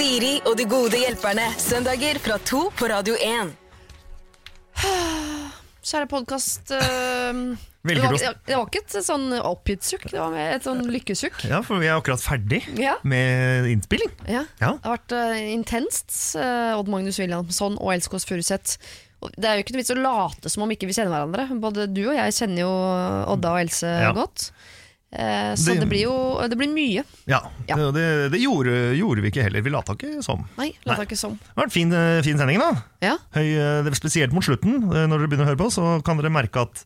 Siri og de gode hjelperne. Søndager fra to på Radio 1. Kjære podkast. det, var- det var ikke et sånn oppgitt sukk, det var et sånn lykkesukk. Ja, for vi er akkurat ferdig Ja. med innspilling. Ja. Ja. Det har vært uh, intenst. uh, Odd Magnus Williamson og Else Kåss Furuseth. Det er jo ikke noe vits å late som om ikke vi kjenner hverandre. Både du og jeg kjenner jo Odda og Else Ja. godt. Eh, Så Det- det, blir jo det blir mye. Ja, Ja. Det, det, gjorde, gjorde vi ikke heller. Vi lata ikke som. Nei, la Nei. det ikke som. Det har vært fin, eh, fin sending, da. Ja. Høy, eh, spesielt mot slutten, når dere begynner å høre på, så kan dere merke at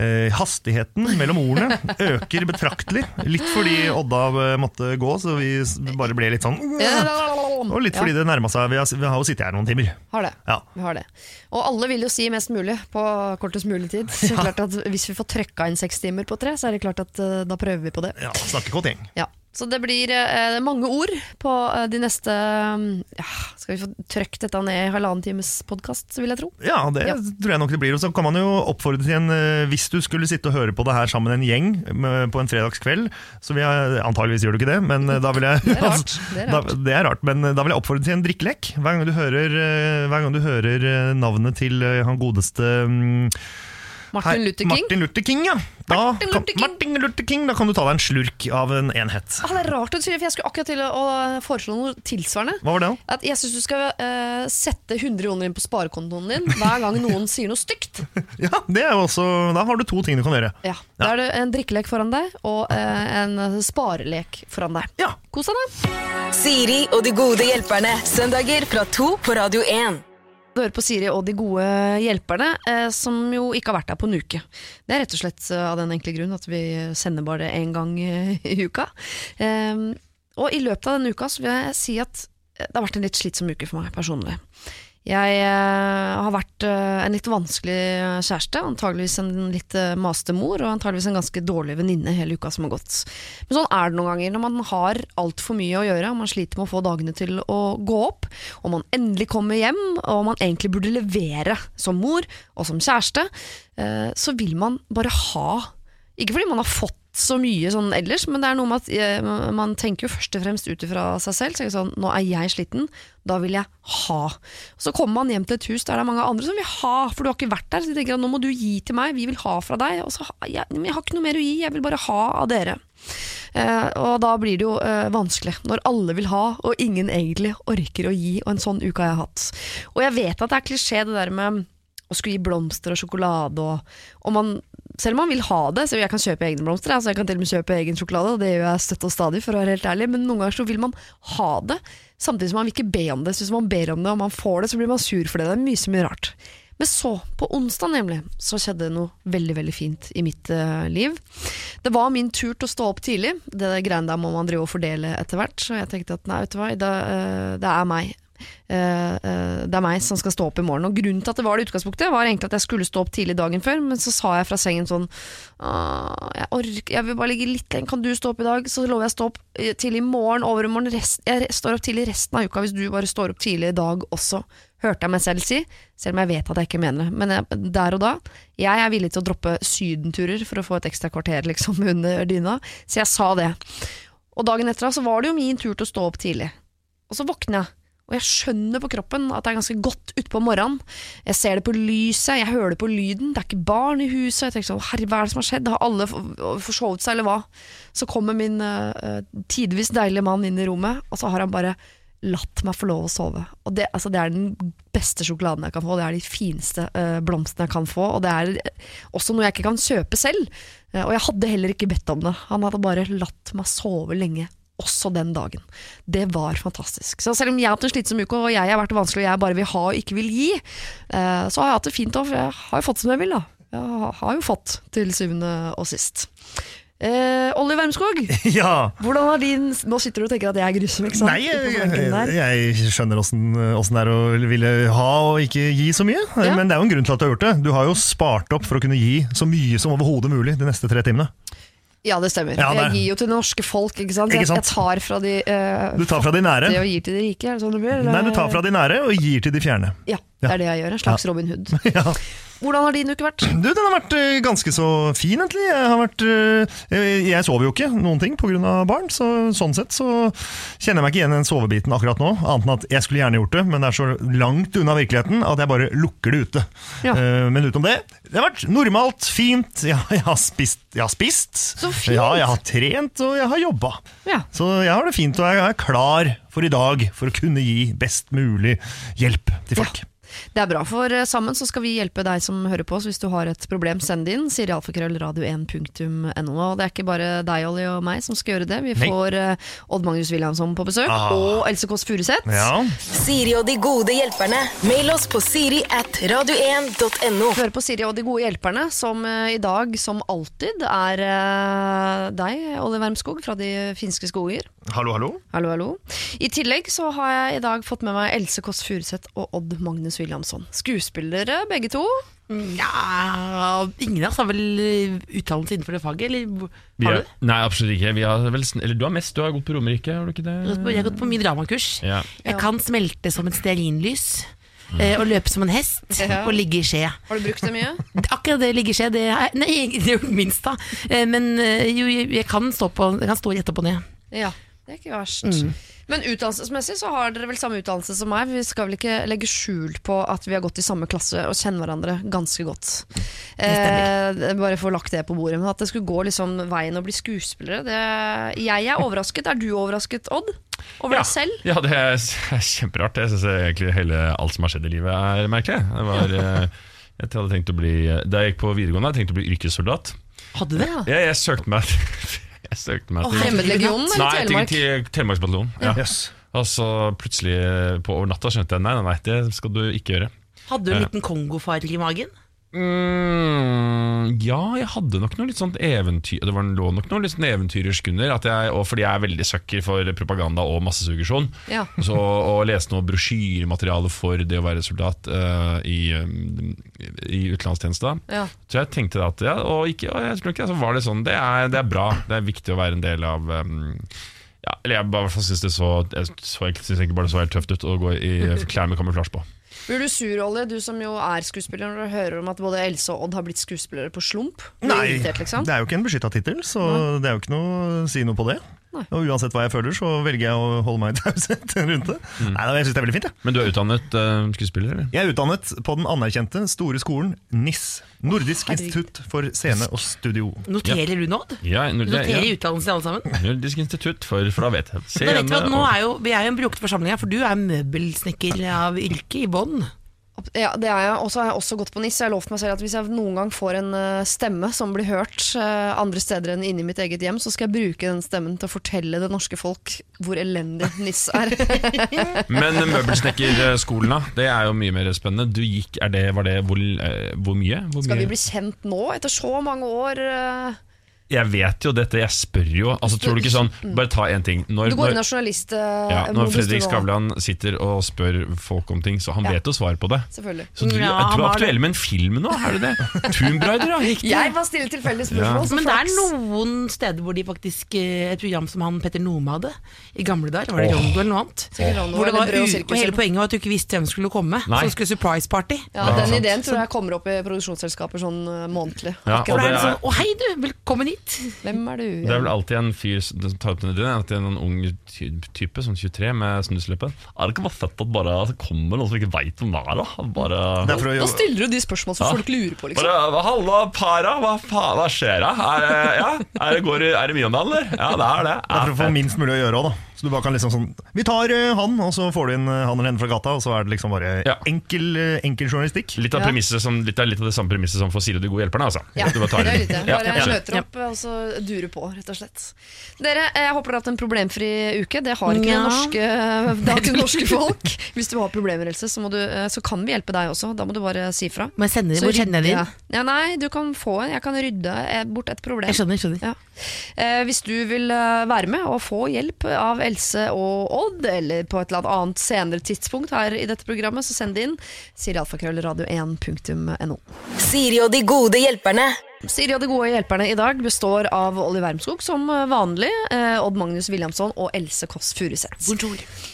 eh, hastigheten mellom ordene øker betraktelig. Litt fordi Odda eh, måtte gå, så vi bare ble litt sånn Og litt fordi det nærma seg. Vi har, vi har jo sittet her noen timer. Har det. Ja. Vi har det. Og alle vil jo si mest mulig på kortest mulig tid. Så klart at Hvis vi får trøkka inn seks timer på tre, så er det klart at eh, da prøver vi på det. ja Snakker godt gjeng. Ja. Så det blir eh, mange ord på eh, de neste mm, ja, Skal vi få trøkt dette ned i halvannen times podkast, vil jeg tro. Ja, det Ja. tror jeg nok det blir. Og så kan man jo oppfordre til en eh, Hvis du skulle sitte og høre på det her sammen med en gjeng med, på en fredagskveld, så vil jeg Antageligvis gjør du ikke det, men eh, da vil jeg Det er rart. Det er rart. Da, det er rart, men eh, da vil jeg oppfordre til en drikkelek. Hver gang du hører, hver gang du hører navnet til han godeste mm, Martin Luther King. Martin Luther King, ja. Da, Martin Luther King. Martin Luther King. Da kan du ta deg en slurk av en enhet. Ah, det er rart du sier for jeg skulle akkurat til å å foreslå noe tilsvarende. Hva var det? da? At jeg syns du skal uh, sette 100 kroner inn på sparekontoen din hver gang noen sier noe stygt. Ja, det er jo også, Da har du to ting du kan gjøre. Ja, Da er det en drikkelek foran deg og uh, en sparelek foran deg. Ja, Kos deg, da. Siri og de gode hjelperne. Søndager fra to på Radio 1. Du hører på Siri og de gode hjelperne, eh, som jo ikke har vært der på en uke. Det er rett og slett eh, av den enkle grunn at vi sender bare én gang eh, i uka. Eh, og i løpet av denne uka så vil jeg si at det har vært en litt slitsom uke for meg personlig. Jeg eh, har vært eh, en litt vanskelig kjæreste, antageligvis en litt maste mor, og antageligvis en ganske dårlig venninne hele uka som har gått. Men sånn er det noen ganger når man har altfor mye å gjøre, og man sliter med å få dagene til å gå opp, og man endelig kommer hjem, og man egentlig burde levere som mor og som kjæreste, eh, så vil man bare ha Ikke fordi man har fått så mye sånn ellers, men det er noe med at eh, man tenker jo først og fremst ut ifra seg selv. Så er sånn, nå er jeg sliten, da vil jeg ha. Så kommer man hjem til et hus der det er mange andre som vil ha, for du har ikke vært der. Så de tenker at nå må du gi til meg, vi vil ha fra deg. Og så jeg, jeg har ikke noe mer å gi, jeg vil bare ha av dere. Eh, og da blir det jo eh, vanskelig, når alle vil ha, og ingen egentlig orker å gi. Og en sånn uke har jeg hatt. Og jeg vet at det er klisjé det der med å skulle gi blomster og sjokolade og, og man, selv om man vil ha det, så jeg kan kjøpe egne blomster, altså jeg kan til og med kjøpe egen sjokolade, og det gjør jeg støtt og stadig, for å være helt ærlig, men noen ganger så vil man ha det, samtidig som man vil ikke be om det, så hvis man ber om det, og man får det, så blir man sur for det, det er mye så mye rart. Men så, på onsdag nemlig, så skjedde noe veldig, veldig fint i mitt uh, liv. Det var min tur til å stå opp tidlig, det greiene der må man drive og fordele etter hvert, så jeg tenkte at nei, vet du hva, det, uh, det er meg. Eh, eh, det er meg som skal stå opp i morgen. Og Grunnen til at det var det utgangspunktet, var egentlig at jeg skulle stå opp tidlig dagen før, men så sa jeg fra sengen sånn jeg, orker, jeg vil bare ligge litt lenger, kan du stå opp i dag? Så lover jeg å stå opp eh, tidlig i morgen, overmorgen. Jeg står opp tidlig resten av uka hvis du bare står opp tidlig i dag også. Hørte jeg meg selv si, selv om jeg vet at jeg ikke mener det. Men jeg, der og da, jeg er villig til å droppe sydenturer for å få et ekstra kvarter liksom under dyna, så jeg sa det. Og dagen etter så var det jo min tur til å stå opp tidlig. Og så våkner jeg. Og jeg skjønner på kroppen at det er ganske godt utpå morgenen. Jeg ser det på lyset, jeg hører det på lyden. Det er ikke barn i huset. Jeg tenker sånn, herre, hva er det som har skjedd? Har alle forsovet seg, eller hva? Så kommer min uh, tidvis deilige mann inn i rommet, og så har han bare latt meg få lov å sove. Og det, altså, det er den beste sjokoladen jeg kan få, det er de fineste uh, blomstene jeg kan få, og det er også noe jeg ikke kan kjøpe selv. Uh, og jeg hadde heller ikke bedt om det. Han hadde bare latt meg sove lenge. Også den dagen. Det var fantastisk. Så selv om jeg har hatt en slitsom uke, og jeg har vært vanskelig, og jeg bare vil ha og ikke vil gi, eh, så har jeg hatt det fint for jeg har jo fått som jeg vil, da. Jeg har jo fått, til syvende og sist. Eh, Olli Wermskog, ja. hvordan har din Nå sitter du og tenker at jeg er grusom, ikke sant? Nei, jeg, jeg, jeg skjønner åssen det er å ville ha og ikke gi så mye. Ja. Men det er jo en grunn til at du har gjort det. Du har jo spart opp for å kunne gi så mye som overhodet mulig de neste tre timene. Ja, det stemmer. Ja, Jeg gir jo til det norske folk, ikke sant? Ikke sant? jeg tar fra de uh, Du tar fra de nære. og gir til de rike, er det sånn det blir? eller? Nei, du tar fra de nære og gir til de fjerne. Ja, det er det jeg gjør. En slags Robin Hood. Ja. Hvordan har din uke vært? Du, den har vært eh, ganske så fin, egentlig. Jeg, har vært, eh, jeg sover jo ikke noen ting pga. barn, så sånn sett så kjenner jeg meg ikke igjen i den sovebiten akkurat nå. Annet enn at jeg skulle gjerne gjort det, men det er så langt unna virkeligheten at jeg bare lukker det ute. Ja. Eh, Men utenom det, det har vært normalt, fint. Jeg, jeg har spist. Jeg har spist. Så fint. Ja, jeg har trent, og jeg har jobba. Ja. Så jeg har det fint, og jeg er klar for i dag for å kunne gi best mulig hjelp til folk. Det er bra, for eh, sammen så skal vi hjelpe deg som hører på. oss. hvis du har et problem, send det inn. Siri alfakrøll radio1.no. Og det er ikke bare deg, Olli, og meg som skal gjøre det. Vi får uh, Odd Magnus Williamson på besøk, Ah. og Else Kåss Furuseth. Ja. Siri og de gode hjelperne. Mail oss på siri at radio1.no. Hør på Siri og de gode hjelperne, som uh, i dag, som alltid, er uh, deg, Olli Wermskog fra De finske skoger. Hallo, hallo. Hallo, hallo. I tillegg så har jeg i dag fått med meg Else Kåss Furuseth og Odd Magnus Williamson. Skuespillere, begge to. Ja, ingen av oss har vel eh, utdannelse innenfor det faget, eller har er, du? nei, absolutt ikke. Vi har vel, eller du har mest, du har gått på Romerike, har du ikke det? Jeg har gått på mye dramakurs. Ja. Jeg kan smelte som et stearinlys. eh, Og løpe som en hest Ja. og ligge i skje. Har du brukt det mye? Akkurat det ligge i skje, det er Nei, det er jo minst, da. Eh, Men jo, jeg kan stå, på, jeg kan stå rett opp og ned. Ja, det er ikke verst. Men utdannelsesmessig så har dere vel samme utdannelse som meg. Vi skal vel ikke legge skjul på at vi har gått i samme klasse og kjenner hverandre ganske godt. Eh, bare få lagt det på bordet. Men at det skulle gå liksom veien å bli skuespillere det, Jeg er overrasket. Er du overrasket, Odd? Over Ja. deg selv? Ja, det er er kjemperart. Jeg syns egentlig hele alt som har skjedd i livet er merkelig. Det var, eh, jeg hadde tenkt å bli, da jeg gikk på videregående, hadde jeg tenkt å bli yrkessoldat. Hadde du det? Jeg, jeg søkte meg Jeg søkte meg til Fremmedlegionen eller Nei, til, Telemark? til Telemarksbataljonen. Ja. Yes. Og så plutselig eh, på over natta skjønte jeg nei, nei, nei, det skal du ikke gjøre. Hadde du en Ja. liten kongofarge i magen? Mm, ja, jeg hadde nok noe litt sånt eventyr Det var lå nok noe litt sånn eventyrersk under. Og fordi jeg er veldig sucker for propaganda og massesuggesjon. Ja. Så å lese noe brosjyremateriale for det å være soldat uh, i, um, i utenlandstjeneste. Ja. Så jeg tenkte at ja, og, ikke, og jeg tror ikke så var det sånn. Det er, det er bra. Det er viktig å være en del av um, ja, eller jeg bare i synes det så, jeg så, jeg synes egentlig bare det så helt tøft ut å gå i klær med kamuflasje på. Blir du sur, Olle, du som jo er skuespiller, når du hører om at både Else og Odd har blitt skuespillere på slump? Blir Nei, irritert, liksom? det er jo ikke en beskytta tittel, så det er jo ikke noe å si noe på det. Nei. Og uansett hva jeg føler, så velger jeg å holde meg i taushet rundt det. Nei, da, jeg synes det er veldig fint, ja. Men du er utdannet uh, skuespiller, eller? Jeg er utdannet på den anerkjente store skolen NIS. Nordisk institutt for scene og studio. Noterer du nå? Ja, Nordisk, noterer ja. utdannelse alle sammen? Nordisk institutt, for, for da vet jeg. Da vet vi at nå er jo, Vi er jo en brukt forsamling her, for du er møbelsnekker av yrke i bånn. Ja, det er jeg. Og så har jeg også gått på NIS. Jeg har lovt meg selv at hvis jeg noen gang får en eh, stemme som blir hørt eh, andre steder enn inni mitt eget hjem, så skal jeg bruke den stemmen til å fortelle det norske folk hvor elendig NIS er. Men møbelsnekkerskolen, da? Det er jo mye mer spennende. Du gikk, er det, var det hvor, eh, hvor mye? Hvor Skal mye? vi bli kjent nå, etter så mange år? Jeg vet jo dette, jeg spør jo. Altså, tror du ikke sånn Bare ta én ting. Når, Du går inn når, av journalist... ja, eh, når Fredrik. Skavlan sitter og spør folk om ting, så han Ja. vet jo svaret på det. Selvfølgelig. Så du, Ja, du er aktuell med en film nå? Er du det? Toonbrider, ja. Riktig. Jeg bare stiller tilfeldige spørsmål. så Men det er noen steder hvor de faktisk eh, Et program som han Petter Nome hadde i gamle dager, var det Rondo eller noe annet? Rondo Hvor det var og u og hele poenget var at du ikke visste hvem som skulle komme. Nei. Så skulle surprise party. Ja, Ja, Den sant. ideen tror jeg kommer opp i produksjonsselskaper sånn eh, månedlig. Ja, og det det er er, sånn, Å hei du, velkommen hit! Hvem er du? det er vel alltid en fyr som tar opp denne ideen, en ung type, sånn 23, med snusleppe. Er det ikke bare fett at bare det kommer noen som ikke veit hvem det er, da? Bare Det er Da stiller du de spørsmål som Ja. folk lurer på, liksom. Bare, Halla, para, hva, faen, hva skjer da? Er, ja, er, det, går, er det mye om det, eller? Ja, det er det. Det er for å få minst mulig å gjøre òg, da. Så du bare kan liksom sånn Vi tar eh, han, og så får du inn eh, han eller henne fra gata, og så er det liksom bare Ja. enkel, eh, enkel journalistikk. Litt av, Ja. som, litt, av, litt av det samme premisset som for Siri og de gode hjelperne. Altså. Ja, Du bare tar det er litt det. Bare ja. møter opp og så durer på, rett og slett. Dere, jeg håper dere har hatt en problemfri uke. Det har ikke Ja. norske, det har ikke norske folk. Hvis du har problemer, Else, så, du, så kan vi hjelpe deg også. Da må du bare si fra. Må jeg sende? Hvor kjenner jeg det inn? Ja, nei, du kan få en. Jeg kan rydde bort et problem. Jeg skjønner, jeg skjønner. Eh, hvis du vil eh, være med og få hjelp av Else og Odd, eller på et eller annet senere tidspunkt her i dette programmet, så send det inn. Siri alfakrøll radio1.no. Siri og de gode hjelperne. Siri og de gode hjelperne i dag består av Olli Wermskog som vanlig, eh, Odd Magnus Williamson og Else Kåss Furuseth.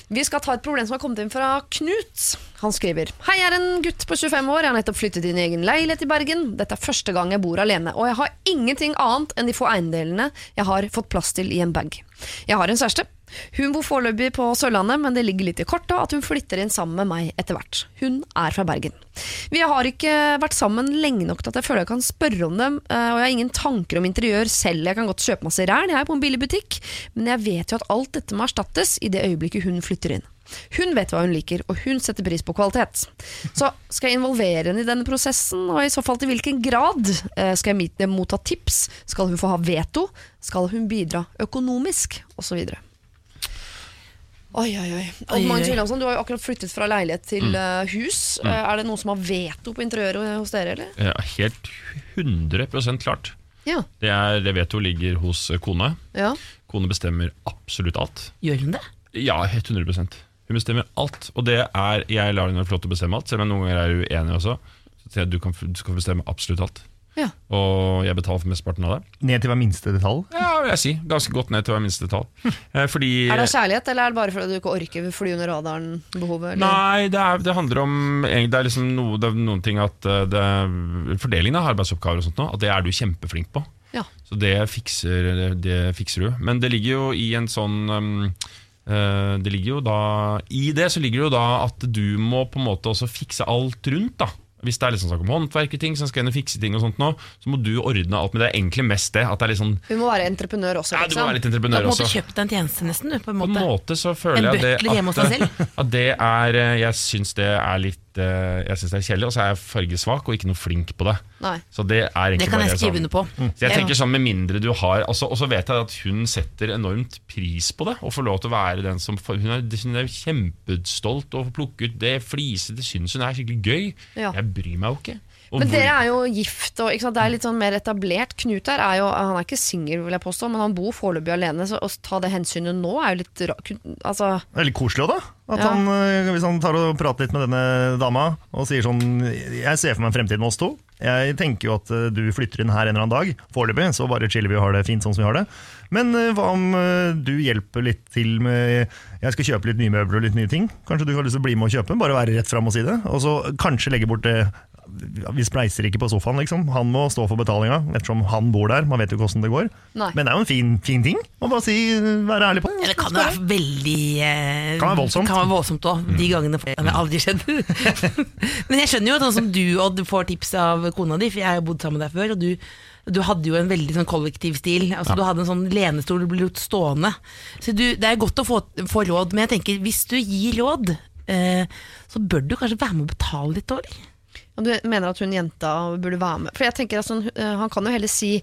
Vi skal ta et problem som har kommet inn fra Knut. Han skriver Hei, jeg er en gutt på 25 år. Jeg har nettopp flyttet inn i egen leilighet i Bergen. Dette er første gang jeg bor alene, og jeg har ingenting annet enn de få eiendelene jeg har fått plass til i en bag. Jeg har en kjæreste. Hun bor foreløpig på Sørlandet, men det ligger litt i kortet at hun flytter inn sammen med meg etter hvert. Hun er fra Bergen. Vi har ikke vært sammen lenge nok til at jeg føler jeg kan spørre om dem, eh, og jeg har ingen tanker om interiør selv. Jeg kan godt kjøpe masse ræl, jeg er på en billig butikk, men jeg vet jo at alt dette må erstattes i det øyeblikket hun flytter inn. Hun vet hva hun liker, og hun setter pris på kvalitet. Så skal jeg involvere henne i denne prosessen, og i så fall til hvilken grad? Eh, Skal jeg motta tips? Skal hun få ha veto? Skal hun bidra økonomisk? Og så videre. Oi, oi, oi. Odd Oi, Magnus. Williamson, du har jo akkurat flyttet fra leilighet til eh, hus. Eh, Er det noen som har veto på interiøret hos dere, eller? Ja, helt 100% klart. Ja. Det, er, det veto ligger hos kone. ja. Kone bestemmer absolutt alt. Gjør hun det? Ja, helt 100% Hun bestemmer alt. Og det er, jeg lar henne få lov til å bestemme alt, selv om jeg noen ganger er uenig også. Så sier jeg du, kan, du skal få bestemme absolutt alt. Ja. Og jeg betaler for mesteparten av det. Ned til hver minste detalj. Ja, vil jeg si. Ganske godt ned til hver minste detalj. Eh, Fordi Er det kjærlighet, eller er det bare fordi du ikke orker fly under radaren-behovet? Nei, det, er, det handler om Det er liksom noe, det er noen ting at eh, det er Fordelingen av arbeidsoppgaver og sånt nå, at det er du kjempeflink på. Ja. Så det fikser, det fikser du. Men det ligger jo i en sånn um, eh, Det ligger jo da I det så ligger det jo da at du må på en måte også fikse alt rundt, da. Hvis det er liksom snakk om håndverkerting, som skal inn og fikse ting og sånt nå, så må du ordne alt. Men det er egentlig mest det. At det er litt sånn du må være entreprenør også, Liksom. Ja, du må være litt Du har på entreprenør en måte også. kjøpt deg en tjeneste, nesten. Du, på en måte. På en måte. så føler En jeg det butler hjemme hos deg at, at det er eh, Jeg syns det er litt eh, Jeg synes det er kjedelig, og så er jeg fargesvak og ikke noe flink på det. Nei. Så det er egentlig Det kan jeg bare skrive sånn- under på. Så jeg tenker sånn Med mindre du har altså, Og så vet jeg at hun setter enormt pris på det, og får lov til å være den som får- Hun er, hun er kjempestolt og får plukke ut det fliset. Det syns hun er skikkelig gøy. Ja. Jeg bryr meg jo ikke. Men dere er jo gift, og det er litt sånn mer etablert. Knut her er jo, han er ikke singel, vil jeg påstå, men han bor foreløpig alene. Så å ta det hensynet nå er jo litt Altså, Det er litt koselig òg, da. Ja. han, øh, hvis han tar og prater litt med denne dama og sier sånn Jeg ser for meg en fremtid med oss to. Jeg tenker jo at øh, du flytter inn her en eller annen dag. Foreløpig så bare chiller vi og har det fint sånn som vi har det. Men øh, hva om du hjelper litt til med Jeg skal kjøpe litt nye møbler og litt nye ting. Kanskje du har lyst til å bli med og kjøpe? Bare være rett fram og si det. Og så kanskje legge bort det vi spleiser ikke på sofaen, liksom. Han må stå for betalinga, ettersom han bor der. Man vet jo hvordan det går. Nei. Men det er jo en fin, fin ting. å bare si, være ærlig på Ja, det kan jo være veldig eh, Kan være voldsomt. Kan være voldsomt også, De gangene det har aldri skjedd. Men jeg skjønner jo at sånn som du Odd får tips av kona di, for jeg har jo bodd sammen med deg før. Og du, du hadde jo en veldig sånn kollektiv stil. Altså, Du hadde en sånn lenestol du ble gjort stående. Så du, Det er godt å få, få råd, men jeg tenker hvis du gir råd, eh, så bør du kanskje være med å betale litt òg, og du mener at hun jenta burde være med? For jeg tenker øh, Han kan jo heller si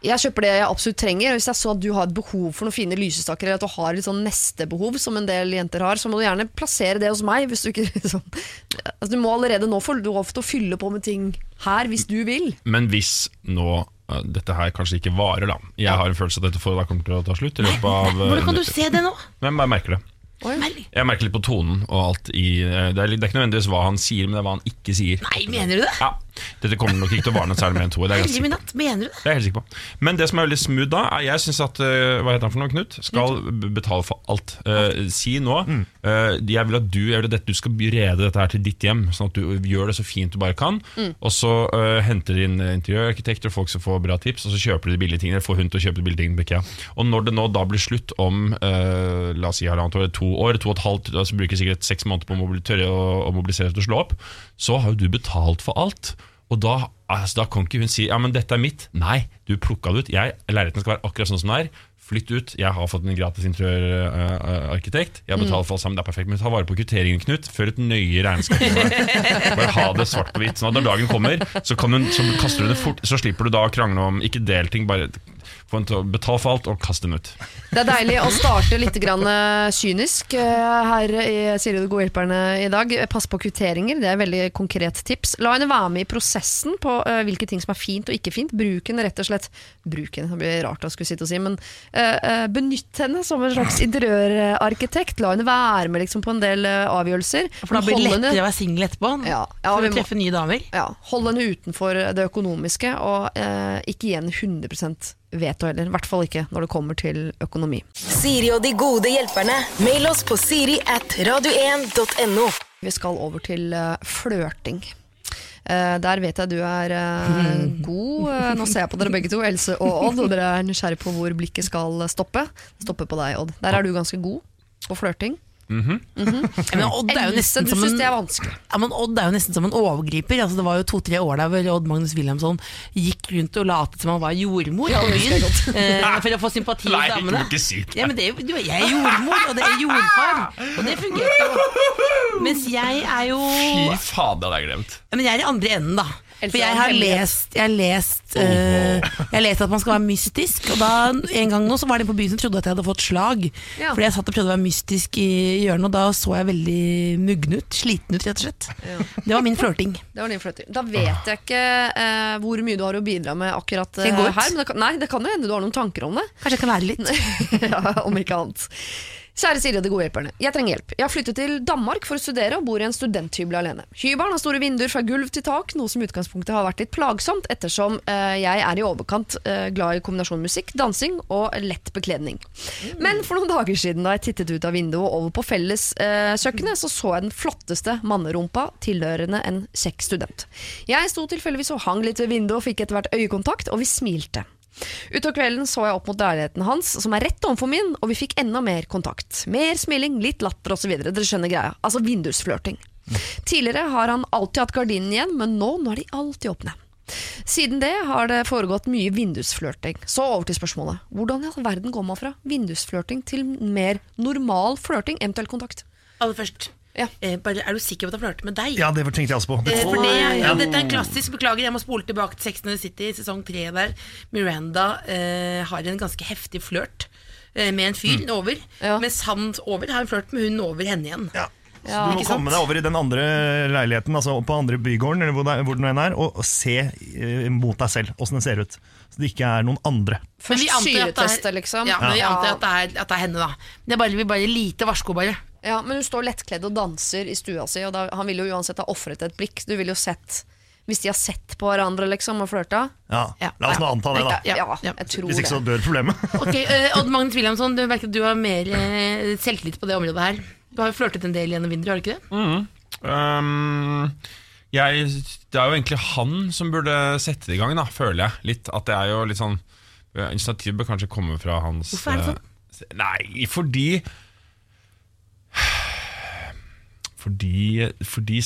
jeg kjøper det jeg absolutt trenger. og Hvis jeg så at du har et behov for noen fine lysestaker, eller at du har litt sånn nestebehov, som en del jenter har, så må du gjerne plassere det hos meg. Hvis du, ikke, liksom, altså, du må allerede nå få lov til å fylle på med ting her, hvis du vil. Men hvis nå eh, dette her kanskje ikke varer, da. Jeg har en følelse at dette forholdet kommer til å ta slutt. I løpet av eh, Hvordan kan du se det nå? Jeg bare merker det. Jeg merker litt på tonen og alt i eh, Det er, litt- det er ikke nødvendigvis hva han sier, men det er hva han ikke sier. Nei, mener du det? Ja, Dette kommer nok ikke til å vare noe særlig mer enn to år. Det er jeg ganske sikker på. mener du det? Det er helt sikker på. Men det som er veldig smooth da, er jeg syns at eh, Hva heter han for noe, Knut? Skal betale for alt. Uh, si nå eh, Jeg vil at du jeg vil at du skal rede dette her til ditt hjem, sånn at du gjør det så fint du bare kan. Og så uh, henter du inn interiørarkitekter og folk som får bra tips, og så kjøper de billige tingene. Eller får hun til å kjøpe de billige tingene på IKEA. Og når det nå da blir slutt om eh, la oss si halvannet år, to år, to og et halvt, altså bruker sikkert seks måneder på å tørre å, å mobilisere til å slå opp, så har jo du betalt for alt. Og da, altså, da kan ikke hun si ja, men dette er mitt. Nei, du plukka det ut. Jeg, leiligheten skal være akkurat sånn som den er. Flytt ut. Jeg har fått en gratis interiørarkitekt. Jeg har betalt for alt sammen. Det er perfekt. Men ta vare på kvitteringen, Knut. Før et nøye regnskap. Bare ha det svart på hvitt. Sånn at når dagen kommer, så, kan hun, så kaster du det fort. Så slipper du da å krangle om ikke del ting, bare betale for alt og kaste den ut. Det er deilig å starte litt grann eh, kynisk eh, her i Siri og de gode hjelperne i dag. Pass på kvitteringer, det er et veldig konkret tips. La henne være med i prosessen på eh, hvilke ting som er fint og ikke fint. Bruk henne rett og slett Bruk henne, det blir rart å skulle sitte og si, men benytt henne som en slags interiørarkitekt. La henne være med liksom, på en del avgjørelser. For da blir det lettere henne- å være singel etterpå. Ja, ja, for å treffe nye damer. ja, hold henne utenfor det økonomiske, og eh, ikke igjen henne 100 veto heller. I hvert fall ikke når det kommer til økonomi. Siri og de gode hjelperne. Mail oss på siri at radio1.no. Vi skal over til uh, flørting. Eh, der vet jeg du er eh, god. Eh, nå ser jeg på dere begge to, Else og Odd, og dere er nysgjerrig på hvor blikket skal stoppe. Stoppe på deg, Odd. Der er du ganske god på flørting. Ja, Men Odd er jo nesten som en er. Ja, men Odd er jo nesten som en overgriper. Altså, det var jo to-tre år der hvor Odd Magnus Wilhelmsson gikk rundt og latet som han var jordmor Ja, eh, for å få sympati hos damene. Nei, ikke si det. Ja, men det, er jo- jeg er jordmor, og det er jordfar. Og det fungerte jo. Mens jeg er jo Fy faen, det har jeg glemt. Ja, Men jeg er i andre enden, da. For jeg har lest, jeg har lest, eh, jeg har lest at man skal være mystisk. Og da, En gang nå så var det en på byen som trodde at jeg hadde fått slag. Ja. Fordi jeg satt og prøvde å være mystisk i hjørnet, og da så jeg veldig muggen ut. Sliten ut, rett og slett. Det var min flørting. Det var din flørting. Da vet jeg ikke eh, hvor mye du har å bidra med akkurat eh, her. Men det kan, nei, det kan jo hende du har noen tanker om det. Kanskje jeg kan lære litt. ja, om ikke annet. Kjære Siri og de gode hjelperne. Jeg trenger hjelp. Jeg har flyttet til Danmark for å studere og bor i en studenthybel alene. Hybelen har store vinduer fra gulv til tak, noe som i utgangspunktet har vært litt plagsomt, ettersom eh, jeg er i overkant eh, glad i kombinasjon musikk, dansing og lett bekledning. Men for noen dager siden da jeg tittet ut av vinduet og over på felleskjøkkenet, så så jeg den flotteste mannerumpa tilhørende en kjekk student. Jeg sto tilfeldigvis og hang litt ved vinduet og fikk etter hvert øyekontakt, og vi smilte. Utover kvelden så jeg opp mot leiligheten hans, som er rett overfor min, og vi fikk enda mer kontakt. Mer smiling, litt latter osv. Dere skjønner greia. Altså vindusflørting. Tidligere har han alltid hatt gardinen igjen, men nå, nå er de alltid åpne. Siden det har det foregått mye vindusflørting. Så over til spørsmålet. Hvordan i all verden går man fra vindusflørting til mer normal flørting, eventuell kontakt? Aller først, Ja. eh, bare, er du sikker på at han flørter med deg? Ja, det tenkte jeg også på. Det, Eh, For det, ja, dette er en klassisk Beklager, jeg må spole tilbake til Sex and the City, sesong 3 der. Miranda eh, har en ganske heftig flørt eh, med en fyr over. Ja. Mens han over har en flørt med hun over henne igjen. ja. Ja, du må komme deg over i den andre leiligheten, altså på andre bygården, eller hvor, det, hvor den er, og, og se eh, mot deg selv åssen det ser ut. Så det ikke er noen andre. Men Først syreteste, liksom. Ja, men vi antar at det er, at det er henne, da. Det er bare, vi bare lite varsko, bare. Ja, men hun står lettkledd og danser i stua si, og da, han ville jo uansett ha ofret et blikk. Du ville jo sett Hvis de har sett på hverandre liksom og flørta. Ja, Ja. La oss nå anta det, da. Ja, Ja, ja. jeg tror Hvis ikke så dør problemet. Ok, uh, Odd Magnus Wilhelmsson, du merker at du har mer uh, selvtillit på det området her. Du har jo flørtet en del gjennom vinduet, har du ikke det? Um, jeg, det er jo egentlig han som burde sette det i gang, da, føler jeg. Litt, at det er jo litt sånn Initiativet bør kanskje komme fra hans Hvorfor er det sånn? eh, Nei, fordi fordi, fordi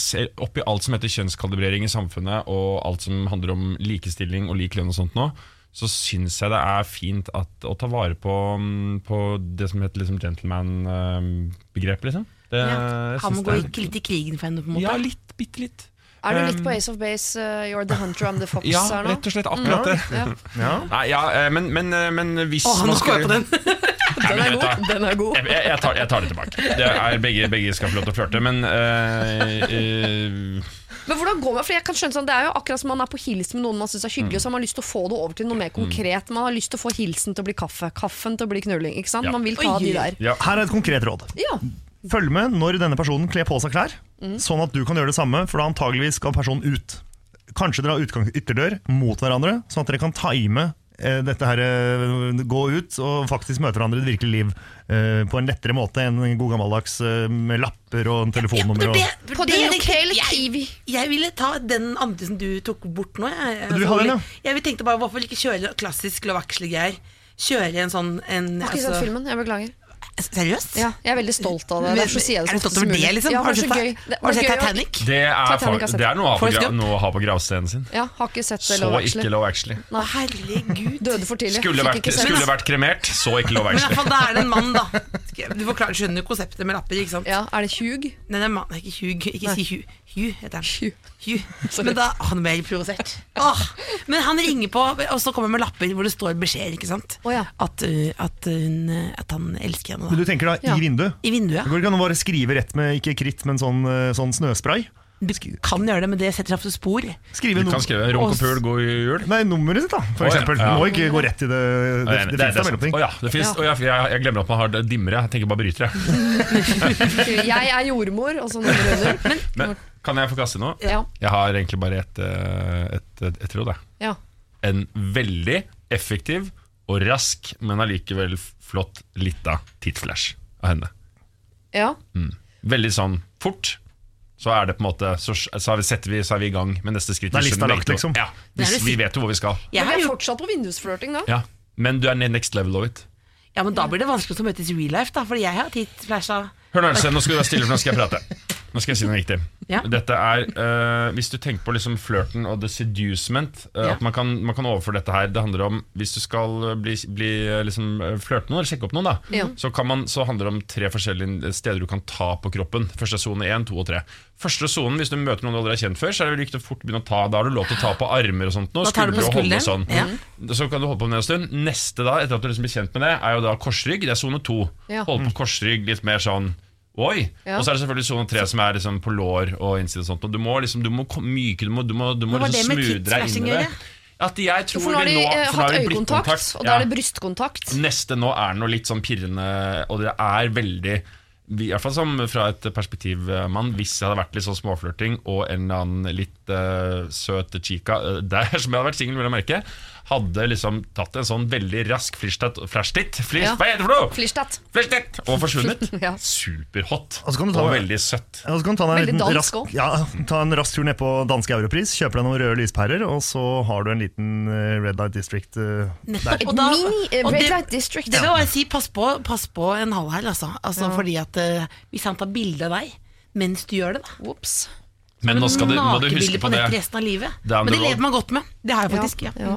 oppi alt som heter kjønnskalibrering i samfunnet, og alt som handler om likestilling og lik lønn og sånt nå, så syns jeg det er fint at, å ta vare på, mm, på det som heter liksom gentleman-begrepet, liksom. Det, Ja. Han må gå er- litt i krigen for henne, på en måte. Ja, litt. Bitte litt. Er du litt Um, på Ace of Base, uh, You're the Hunter, I'm the Fox Ja, her nå? rett og slett akkurat det. Ja. Ja. Nei, ja, eh, men, men, eh, men hvis Å, han man må på på den! Er god. Den er god. Jeg, jeg, tar, jeg tar det tilbake. Det er, begge, begge skal få lov til å flørte, men uh, uh, Men hvordan går man? For jeg kan skjønne sånn, Det er jo akkurat som man er på hils med noen man syns er hyggelig, og så har man lyst til å få det over til noe mer konkret. Man har lyst til å få hilsen til å bli kaffe, kaffen til å bli knulling. ikke sant? Ja. Man vil ta Oi. de der. ja. Her er et konkret råd. Ja. Følg med når denne personen kler på seg klær, Mm. sånn at du kan gjøre det samme, for da antageligvis skal personen ut. Kanskje dra utgang ytterdør mot hverandre, sånn at dere kan time dette her, eh, gå ut og faktisk møte hverandre i det virkelige liv uh, på en lettere måte enn en god gammeldags uh, med lapper og en telefonnummer. Ja, det, og, det, På det den tenkte jeg- jeg- Jeg ville ta den andre som du tok bort nå. Jeg, Du vil ha den, ja? jeg tenkte bare, Hvorfor ikke kjøre klassisk Love Actually-greier? Kjøre en sånn en, Har ikke sett altså, filmen, jeg beklager. Seriøst? Ja, jeg er veldig stolt av det. Men- Derfor sier jeg det er du så stolt ofte som over det, mulig. liksom? Ja, har du sett, gøy. Det har du sett Titanic? Det er, Titanic har sett. det er noe, å ha på, ha på gravstenen sin. Ja, har ikke sett Så Love ikke Actually. Love Actually. Nei. herregud. Døde for tidlig. Skulle vært, skulle vært kremert, så ikke Love Men Actually. fall, da er det en mann, da. Du forklarer, skjønner jo konseptet med lapper, ikke sant? Ja, er det Hugh? Nei, det er mann, ikke Hugh. Ikke si Hugh. Hugh heter han. Hugh. Hugh. Men da Han ble helt provosert. Åh. Men han ringer på, og så kommer han med lapper hvor det står beskjeder, ikke sant? Oh, ja. at, uh, at, hun, uh, at han elsker henne. Men du tenker da Ja. i vinduet? I vinduet. Det går ikke an å bare skrive rett med ikke kritt, men sånn, sånn snøspray? Du kan gjøre det, men det setter seg ofte spor. Skrive Du kan skrive 'Runk og pul, i jul'. Nei, nummeret sitt, da, for oh, ja. eksempel. Ja. Du må ikke gå rett i det. Det, det, Det, det, det, da mellomting. Å ja, finnes, å ja, jeg, jeg glemmer at man har det dimmere. Jeg tenker bare bryter, jeg. Jeg er jordmor, og så nummer under. Men kan jeg få kaste noe? Ja. Jeg har egentlig bare et, eh, et, et, et råd. ja. En veldig effektiv og rask, men allikevel flott lita tittflash av henne. ja. Veldig sånn fort. Så er det på en måte Så, så har vi, setter vi, så er vi i gang med neste skritt. Da er lista lagt, liksom. Ja, er vi, vi vet jo hvor vi skal. Jeg er fortsatt på vindusflørting da. Ja Men du er next level of it. ja, men da blir det vanskelig å møtes i real life, da, fordi jeg har tidsflasha. Hør nå, Else, nå skal du være stille, for nå skal jeg prate. Nå skal jeg si noe viktig. Ja. Dette er, uh, Hvis du tenker på liksom flørten og the seducement uh, Ja. At man kan, man kan overføre dette her Det handler om Hvis du skal bli, bli eh, liksom, eh, flørte noen, eller sjekke opp noen, da Ja. så, kan man, så handler det om tre forskjellige steder du kan ta på kroppen. Første sone én, to og tre. Første sonen, hvis du møter noen du aldri har kjent før, så er det viktig å fort begynne å ta Da har du lov til å ta på armer og sånt. Nå, tar du på skuldre og sånn. Så kan du holde på med det en stund. Neste da, etter at du liksom blir kjent med det, er jo da korsrygg. Det er sone to. Ja. Holde på korsrygg, litt mer sånn Oi! Ja. Og så er det selvfølgelig sone tre som er liksom på lår og innside og sånt. Og du må liksom, du må myke, du må, du må, du må liksom smoothe deg inn i det. At jeg tror For nå har de nå eh, hatt øyekontakt, og da Ja. er det brystkontakt. Neste nå er noe litt sånn pirrende, og det er veldig i hvert fall som fra et perspektiv, eh, mann, hvis jeg hadde vært litt sånn småflørting og en eller annen litt uh, søt chica eh, der som jeg hadde vært singel, vil jeg merke, hadde liksom tatt en sånn veldig rask flashtitt, flashtitt flish, Ja. Hva heter det for noe? Flishtat. Flashtitt! Og forsvunnet. Ja. Superhot. Og så kan du ta- og veldig søtt. Ja, og så kan du ta, deg en Veldig liten dansk rask, også. ja, ta en rask tur ned på danske Europris, kjøpe deg noen røde lyspærer, og så har du en liten eh, Red Light District eh, der. Og da- Mini eh, og Red det- Light District. Det vil jeg si, pass på, pass på en halvhæl, altså. altså Fordi at eh, Hvis han tar bilde av deg mens du gjør det, da Ops. Men nå skal du, må du Nakenbilde huske på nett det. resten av livet. Det er Men det lever man godt med. Det har jeg faktisk. Ja. Ja.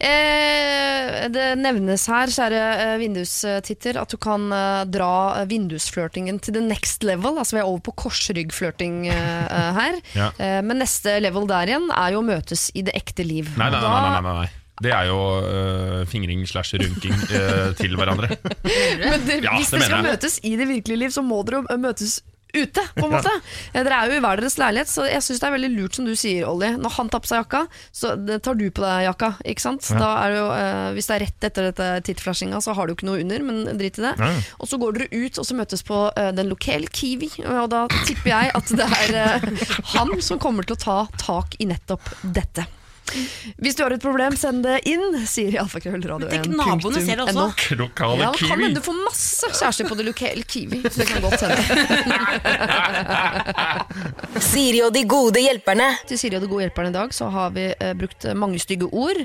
Eh, det nevnes her, kjære eh, vindustitter, at du kan eh, dra eh, vindusflørtingen til the next level. Altså Vi er over på korsryggflørting eh, her. Ja. Eh, men neste level der igjen er jo å møtes i det ekte liv. Nei, nei, nei, nei, nei, nei. Det er jo øh, fingring slash runking øh, til hverandre. Men det, Ja, hvis dere skal jeg. møtes i det virkelige liv, så må dere jo møtes ute, på en måte. Eh, Dere er jo i hver deres leilighet, så jeg syns det er veldig lurt som du sier, Olli. Når han tar på seg jakka, så det tar du på deg jakka, ikke sant. Da er det jo, eh, hvis det er rett etter dette tittflashinga, så har du ikke noe under, men drit i det. Ja. Og så går dere ut og så møtes på eh, den lokale Kiwi, og da tipper jeg at det er eh, han som kommer til å ta tak i nettopp dette. Hvis du har et problem, send det inn, sier alfakrøllradio1.no. Tenk, naboene ser det også. Lokale Ja, kan kiwi. hende du får masse kjærester på det lokale Kiwi. Så det kan godt hende. Siri og de gode hjelperne. Til Siri og de gode hjelperne i dag så har vi eh, brukt mange stygge ord.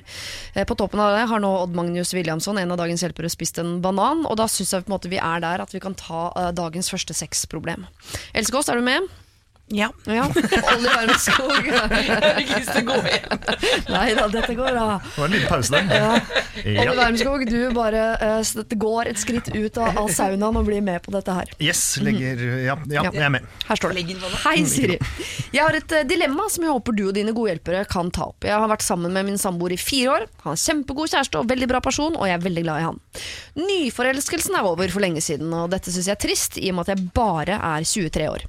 Eh, på toppen av det har nå Odd Magnus Williamson, en av dagens hjelpere, spist en banan. Og da syns jeg på en måte vi er der at vi kan ta eh, dagens første sexproblem. Else Kåss, er du med? Ja. Ja. Olli Wermskog. Nei da, dette går bra. Det var en liten pause der. Ja. Ja. Olli Wermskog, du bare dette går et skritt ut av, av saunaen og blir med på dette her. Yes, legger Ja, ja jeg er med. Her står det. Hei, Siri. Jeg har et eh, dilemma som jeg håper du og dine gode hjelpere kan ta opp. Jeg har vært sammen med min samboer i fire år. Han er kjempegod kjæreste og veldig bra person, og jeg er veldig glad i han. Nyforelskelsen er over for lenge siden, og dette syns jeg er trist, i og med at jeg bare er 23 år.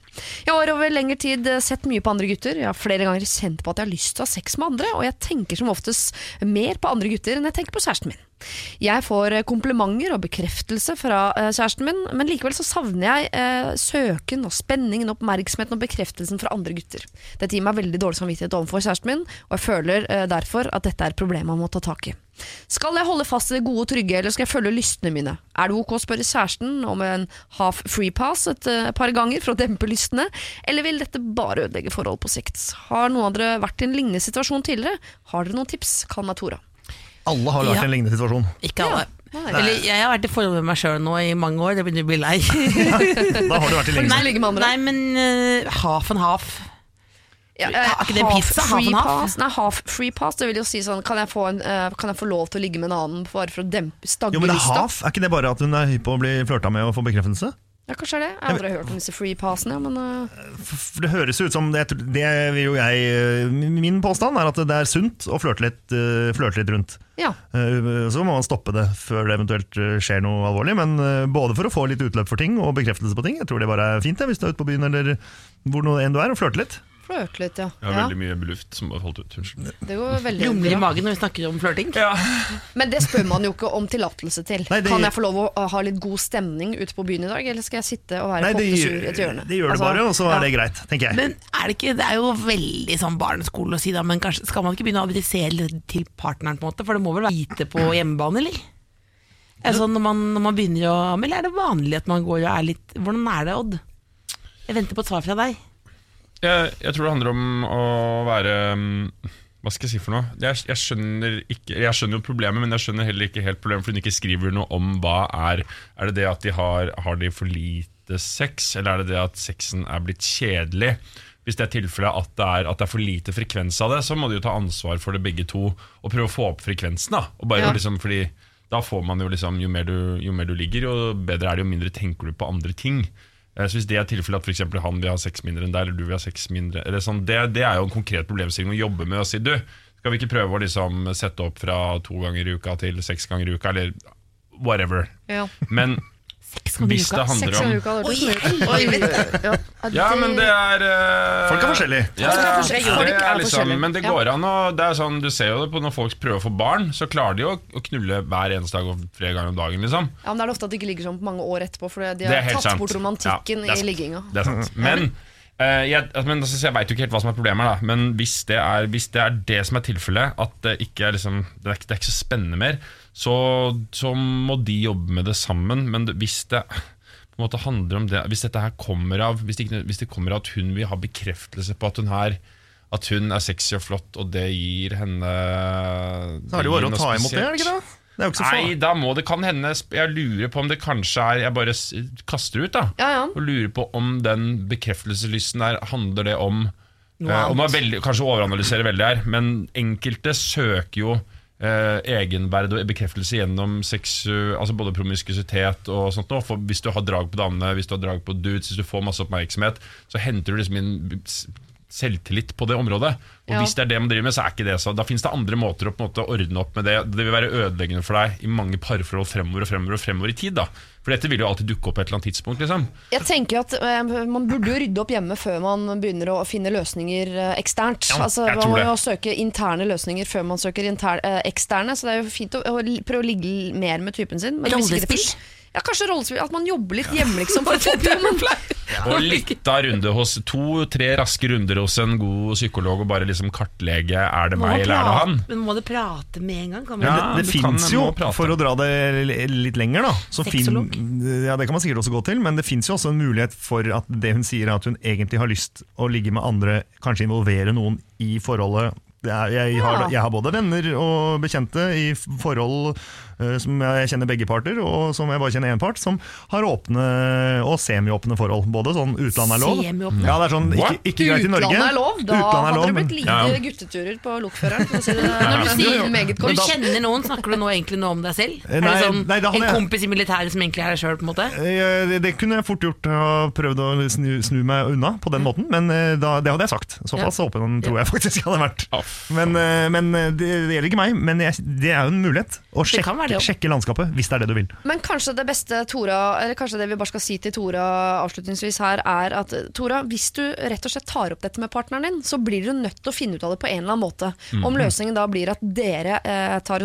Jeg har over lengre tid eh, sett mye på andre gutter. Jeg har flere ganger kjent på at jeg har lyst til å ha sex med andre, og jeg tenker som oftest mer på andre gutter enn jeg tenker på kjæresten min. Jeg får eh, komplimenter og bekreftelse fra eh, kjæresten min, men likevel så savner jeg eh, søken og spenningen, oppmerksomheten og bekreftelsen fra andre gutter. Dette gir meg veldig dårlig samvittighet overfor kjæresten min, og jeg føler eh, derfor at dette er et problem man må ta tak i. Skal jeg holde fast i det gode og trygge, eller skal jeg følge lystene mine? Er det ok å spørre kjæresten om en half free pass et eh, par ganger for å dempe lystene, eller vil dette bare ødelegge forhold på sikt? Har noen av dere vært i en lignende situasjon tidligere? Har dere noen tips? Kall meg Tora. Alle har vært i Ja. en lignende situasjon. Ikke alle. Eller jeg har vært i forhold med meg sjøl nå i mange år, det begynner å bli lei. Da har du vært i lignende Nei, med andre. Nei, men uh, half and half. Ja, Er half pizza? Half Free half? pass? Nei, half free pass. Det vil jo si sånn Kan jeg få, en, uh, kan jeg få lov til å ligge med en annen bare for å dempe Jo, men det er half. Er ikke det bare at hun er hypp på å bli flørta med og få bekreftelse? Ja, kanskje det. Jeg har aldri hørt om disse free passene, men uh... Det høres ut som det, det vil jo jeg eh, Min påstand er at det er sunt å flørte litt, eh, flørte litt rundt. ja. Så må man stoppe det før det eventuelt skjer noe alvorlig. Men både for å få litt utløp for ting og bekreftelse på ting. Jeg tror det bare er fint det, hvis du er ute på byen eller hvor enn du er, og flørte litt. Flørte litt, ja. Jeg har ja. veldig mye luft som har falt ut. Unnskyld. Det går veldig Rumler i bra. magen når vi snakker om flørting. Men det spør man jo ikke om tillatelse til. Nei, det- Kan jeg få lov å å ha litt god stemning ute på byen i dag, eller skal jeg sitte og være Nei, det, pottesur i et hjørne? det gjør det Altså, bare, og så ja. er det greit, tenker jeg. Men er det ikke, det er jo veldig sånn barneskole å si da, men kanskje skal man ikke begynne å adressere det til partneren på en måte, for det må vel være lite på hjemmebane, eller? Altså, når man, når man begynner å, eller er det vanlig at man går og er litt, hvordan er det, Odd? Jeg venter på et svar fra deg. Jeg, jeg tror det handler om å være mm, Hva skal jeg si for noe? Jeg, jeg, skjønner ikke, jeg skjønner jo problemet, men jeg skjønner heller ikke helt problemet fordi hun ikke skriver noe om hva er Er det det at de har, har de for lite sex, eller er det det at sexen er blitt kjedelig? Hvis det er tilfellet at det er, at det er for lite frekvens av det, så må de jo ta ansvar for det begge to og prøve å få opp frekvensen. da bare Ja. liksom, fordi da får man jo liksom Jo mer du, jo mer du ligger, jo bedre er det, jo mindre tenker du på andre ting. Eh, Så Hvis det er tilfellet at for eksempel han vil ha sex mindre enn deg, eller du vil ha sex mindre eller sånn, det, det er jo en konkret problemstilling å jobbe med. Og si du, skal vi ikke prøve å liksom sette opp fra to ganger i uka til seks ganger i uka, eller whatever. Ja. Men Seks ganger i hvis uka. det handler om det. Oi. Ja. Men det er eh, Folk er forskjellige. Ja, Folk er forskjellige. Folk det er er liksom, forskjellige. men det Ja. går an å det er sånn, Du ser jo det på når folk prøver å få barn, så klarer de jo å knulle hver eneste dag og flere ganger om dagen. liksom Ja, men det er ofte at de ikke ligger sånn på mange år etterpå, for de Det er har helt tatt sant. bort romantikken Ja, det er i sant. ligginga. Det er sant. Men, eh, jeg, altså, men altså, jeg veit jo ikke helt hva som er problemet. her, Da. Men hvis det, er, hvis det er det som er tilfellet, at det ikke er, liksom, det er, ikke- det er ikke så spennende mer, så, så må de jobbe med det sammen. Men hvis det på en måte handler om det Hvis dette her kommer av Hvis det, hvis det kommer av at hun vil ha bekreftelse på at hun her At hun er sexy og flott, og det gir henne Så er det jo bare å ta imot det, er det ikke det? Det er jo ikke så Nei, da må det kan hende Jeg lurer på om det kanskje er Jeg bare kaster ut, da. Ja, ja. Og lurer på om den bekreftelseslysten der handler det om Noe eh, Og er veldig, Kanskje overanalyserer veldig her, men enkelte søker jo eh, egenverd og bekreftelse gjennom seksu, altså både promiskusitet og sånt. nå. For hvis du har drag på damene, hvis du har drag på dudes, hvis du får masse oppmerksomhet, så henter du liksom inn selvtillit på det området. Og Ja. hvis det er det man driver med, så er ikke det så. Da finnes det andre måter å på en måte ordne opp med det. Det vil være ødeleggende for deg i mange parforhold fremover og fremover og fremover i tid. da For dette vil jo alltid dukke opp på et eller annet tidspunkt. liksom Jeg tenker at eh, Man burde jo rydde opp hjemme før man begynner å finne løsninger eh, eksternt. Ja, altså, man må jo søke interne løsninger før man søker interne, eh, eksterne. Så det er jo fint å, å prøve å ligge mer med typen sin. men hvis ikke det Rollespill? Ja, kanskje rollespill. At man jobber litt hjemme, liksom. For å få men, Og litt av runde hos to-tre raske runder hos en god psykolog og bare liksom kartlegge er det Må meg eller er det han. Men må det prate med en gang? Kan man Ja, Det, det fins jo, for å dra det litt lenger, da så fin, Ja, Det kan man sikkert også gå til, men det fins jo også en mulighet for at det hun sier, er at hun egentlig har lyst å ligge med andre, kanskje involvere noen i forholdet. Jeg, har, jeg har både venner og bekjente i forhold som jeg kjenner begge parter, og som jeg bare kjenner én part, som har åpne og semiåpne forhold. Både sånn utlandet er lov. Ja, det er sånn ikke, ikke greit i Norge. Utlandet er lov. Da Utlandet er hadde lov, det blitt lite Ja. gutteturer på lokføreren. Si når du sier meget kort. du kjenner noen, snakker du nå egentlig noe om deg selv? Nei, er det sånn nei, en jeg- kompis i militæret som egentlig er deg sjøl, på en måte? Eh, Det, det kunne jeg fort gjort, og prøvd å snu, snu meg unna på den måten, men eh, da, det hadde jeg sagt. Såpass åpen tror jeg faktisk jeg hadde vært. Men, eh, men eh, det, det gjelder ikke meg, men jeg, det er jo en mulighet å Det kan sjekke, sjekke landskapet, hvis det er det du vil. Men kanskje det beste Tora, eller kanskje det vi bare skal si til Tora avslutningsvis her, er at Tora, hvis du rett og slett tar opp dette med partneren din, så blir du nødt til å finne ut av det på en eller annen måte. Om løsningen da blir at dere eh, tar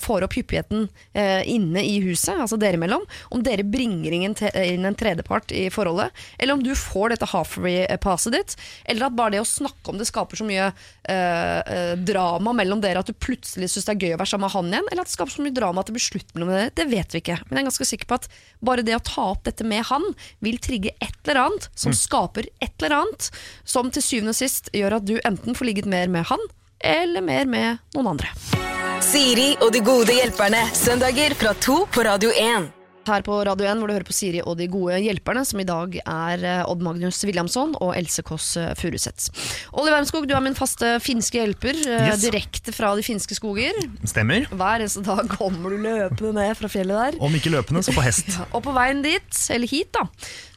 får opp hyppigheten eh, inne i huset, altså dere imellom, om dere bringer inn en, inn en tredjepart i forholdet, eller om du får dette half-passet ditt, eller at bare det å snakke om det skaper så mye eh, eh, drama mellom dere at du plutselig syns det er gøy å være sammen med han igjen, eller at det skaper så mye drama at det blir slutt mellom dere, det vet vi ikke. Men jeg er ganske sikker på at bare det å ta opp dette med han, vil trigge et eller annet som skaper et eller annet, som til syvende og sist gjør at du enten får ligget mer med han, eller mer med noen andre. Siri og de gode hjelperne. Søndager fra to på Radio 1. Her på Radio 1 hvor du hører på Siri og de gode hjelperne, som i dag er eh, Odd Magnus Williamson og Else Kåss eh, Furuseth. Olli Wermskog, du er min faste finske hjelper, eh, Yes. direkte fra de finske skoger. Stemmer. Hver eneste dag kommer du løpende ned fra fjellet der. Om ikke løpende, så på hest. Og på veien dit, eller hit, da,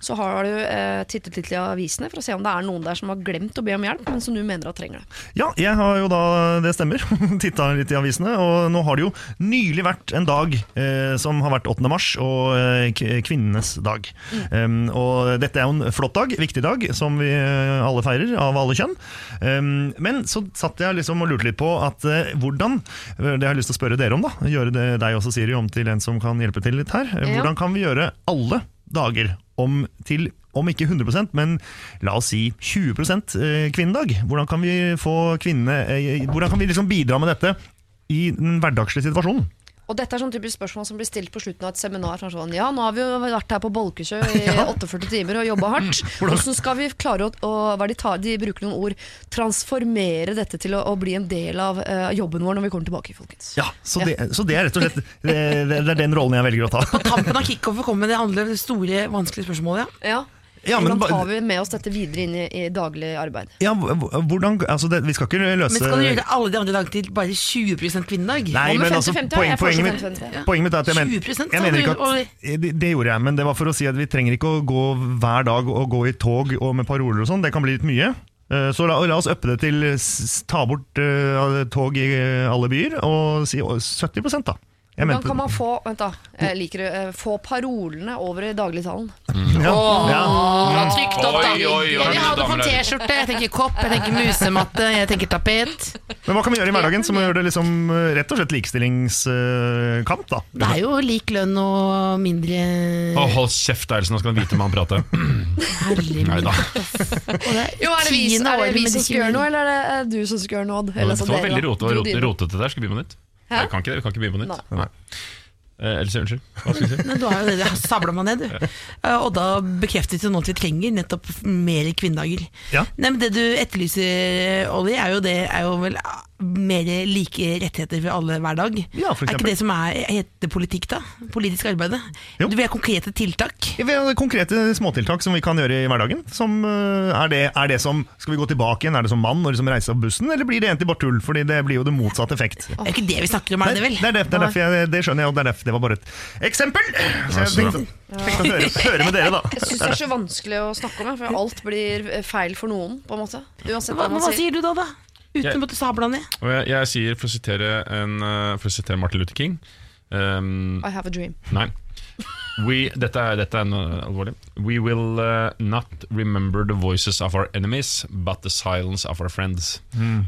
så har du eh, tittet litt i avisene for å se om det er noen der som har glemt å be om hjelp, men som du mener at trenger det. Ja, jeg har jo da, det stemmer, titta litt i avisene, og nå har det jo nylig vært en dag eh, som har vært 8. mars, og eh, kvinnenes dag. Um, og dette er jo en flott dag, viktig dag, som vi eh, alle feirer, av alle kjønn. Um, men så satt jeg liksom og lurte litt på at eh, hvordan, eh, det har jeg lyst til å spørre dere om da, gjøre det, deg også Siri om til en som kan hjelpe til litt her. Hvordan kan vi gjøre alle dager om til om ikke 100% men la oss si 20 eh, kvinnedag. Hvordan kan vi få kvinnene eh, Hvordan kan vi liksom bidra med dette i den hverdagslige situasjonen? Og dette er sånn typisk spørsmål som blir stilt på slutten av et seminar. Sånn, sånn, ja, nå har vi jo vært her på Bolkesjø i 48 timer og jobba hardt. Hvordan skal vi klare å, å hva de, tar, de bruker noen ord, transformere dette til å, å bli en del av uh, jobben vår når vi kommer tilbake, folkens? Ja, så det, så det er rett og slett det, det, er den rollen jeg velger å ta. Tampen av kickoffet kommer det andre store, vanskelige spørsmålet. Ja. Ja. Ja, men Hvordan tar vi med oss dette videre inn i, i daglig arbeid? Ja, hvordan, altså det, vi skal ikke løse Men skal du gjøre alle de andre dagene til bare 20 kvinnedag? Nei, men altså, 50-50? poeng, poenget, mitt, 50-50. poenget mitt er at jeg, men, 20% jeg mener ikke at det, det gjorde jeg, men det var for å si at vi trenger ikke å gå hver dag og gå i tog og med paroler og sånn. Det kan bli litt mye. Eh, Så la, la oss uppe det til ta bort uh, tog i alle byer, og si å, 70 da. Jeg Hvordan kan man få vent da, jeg liker det, eh, få parolene over i dagligtalen? ja, ja. Ja, trykt opp, da. Oi, oi, oi, Jeg har ha det på. T-skjorte, jeg tenker kopp, jeg tenker musematte, jeg tenker tapet. Men hva kan vi gjøre i hverdagen som gjør det liksom eh, rett og slett likestillingskamp, da? Det er jo lik lønn og mindre oh, hold kjeft, Eilsen, nå skal han vite med han prater. Nei da. Jo, er det vi, er det vi som skal gjøre noe, eller er det eh, du som skal gjøre noe? Eller Det var veldig da. rote, rote, rotete der. Skal vi begynne på nytt? Hæ? Jeg kan ikke det, vi kan ikke begynne på nytt. Nei. Eh, Else, unnskyld. Hva skal vi si? Nei, du har jo det, sabla meg ned, du. Eh, Og da bekreftet du nå at vi trenger nettopp mer kvinnedager. Ja. Nei, men Det du etterlyser, Olli, er jo det er jo vel mer like rettigheter for alle hver dag. Ja, for er ikke det som er, heter politikk, da? Politisk arbeid? Jo. Du vil ha konkrete tiltak? Vi har konkrete småtiltak som vi kan gjøre i hverdagen. Som, eh, er, det, er det som, Skal vi gå tilbake igjen? Er det som mann når liksom reiser av bussen, eller blir det egentlig bare tull? Fordi det blir jo det motsatte effekt. Det er ikke det vi snakker om, er det vel? det, er det, det, er derfor jeg, det skjønner jeg, og det, er derfor, det var bare et eksempel! Så jeg tenkte, tenkte å høre, høre med dere, da. Jeg syns det er så vanskelig å snakke om, for alt blir feil for noen. på en måte Uansett Hva, hva sier du da, da? Uten Jeg- å måtte sabla ned? Og jeg, jeg sier, for å sitere, en, eh, for å sitere Martin Luther King um, I have a dream. Nei. We, dette, er, dette er noe alvorlig. We will uh, not remember the voices of our enemies, but the silence of our friends.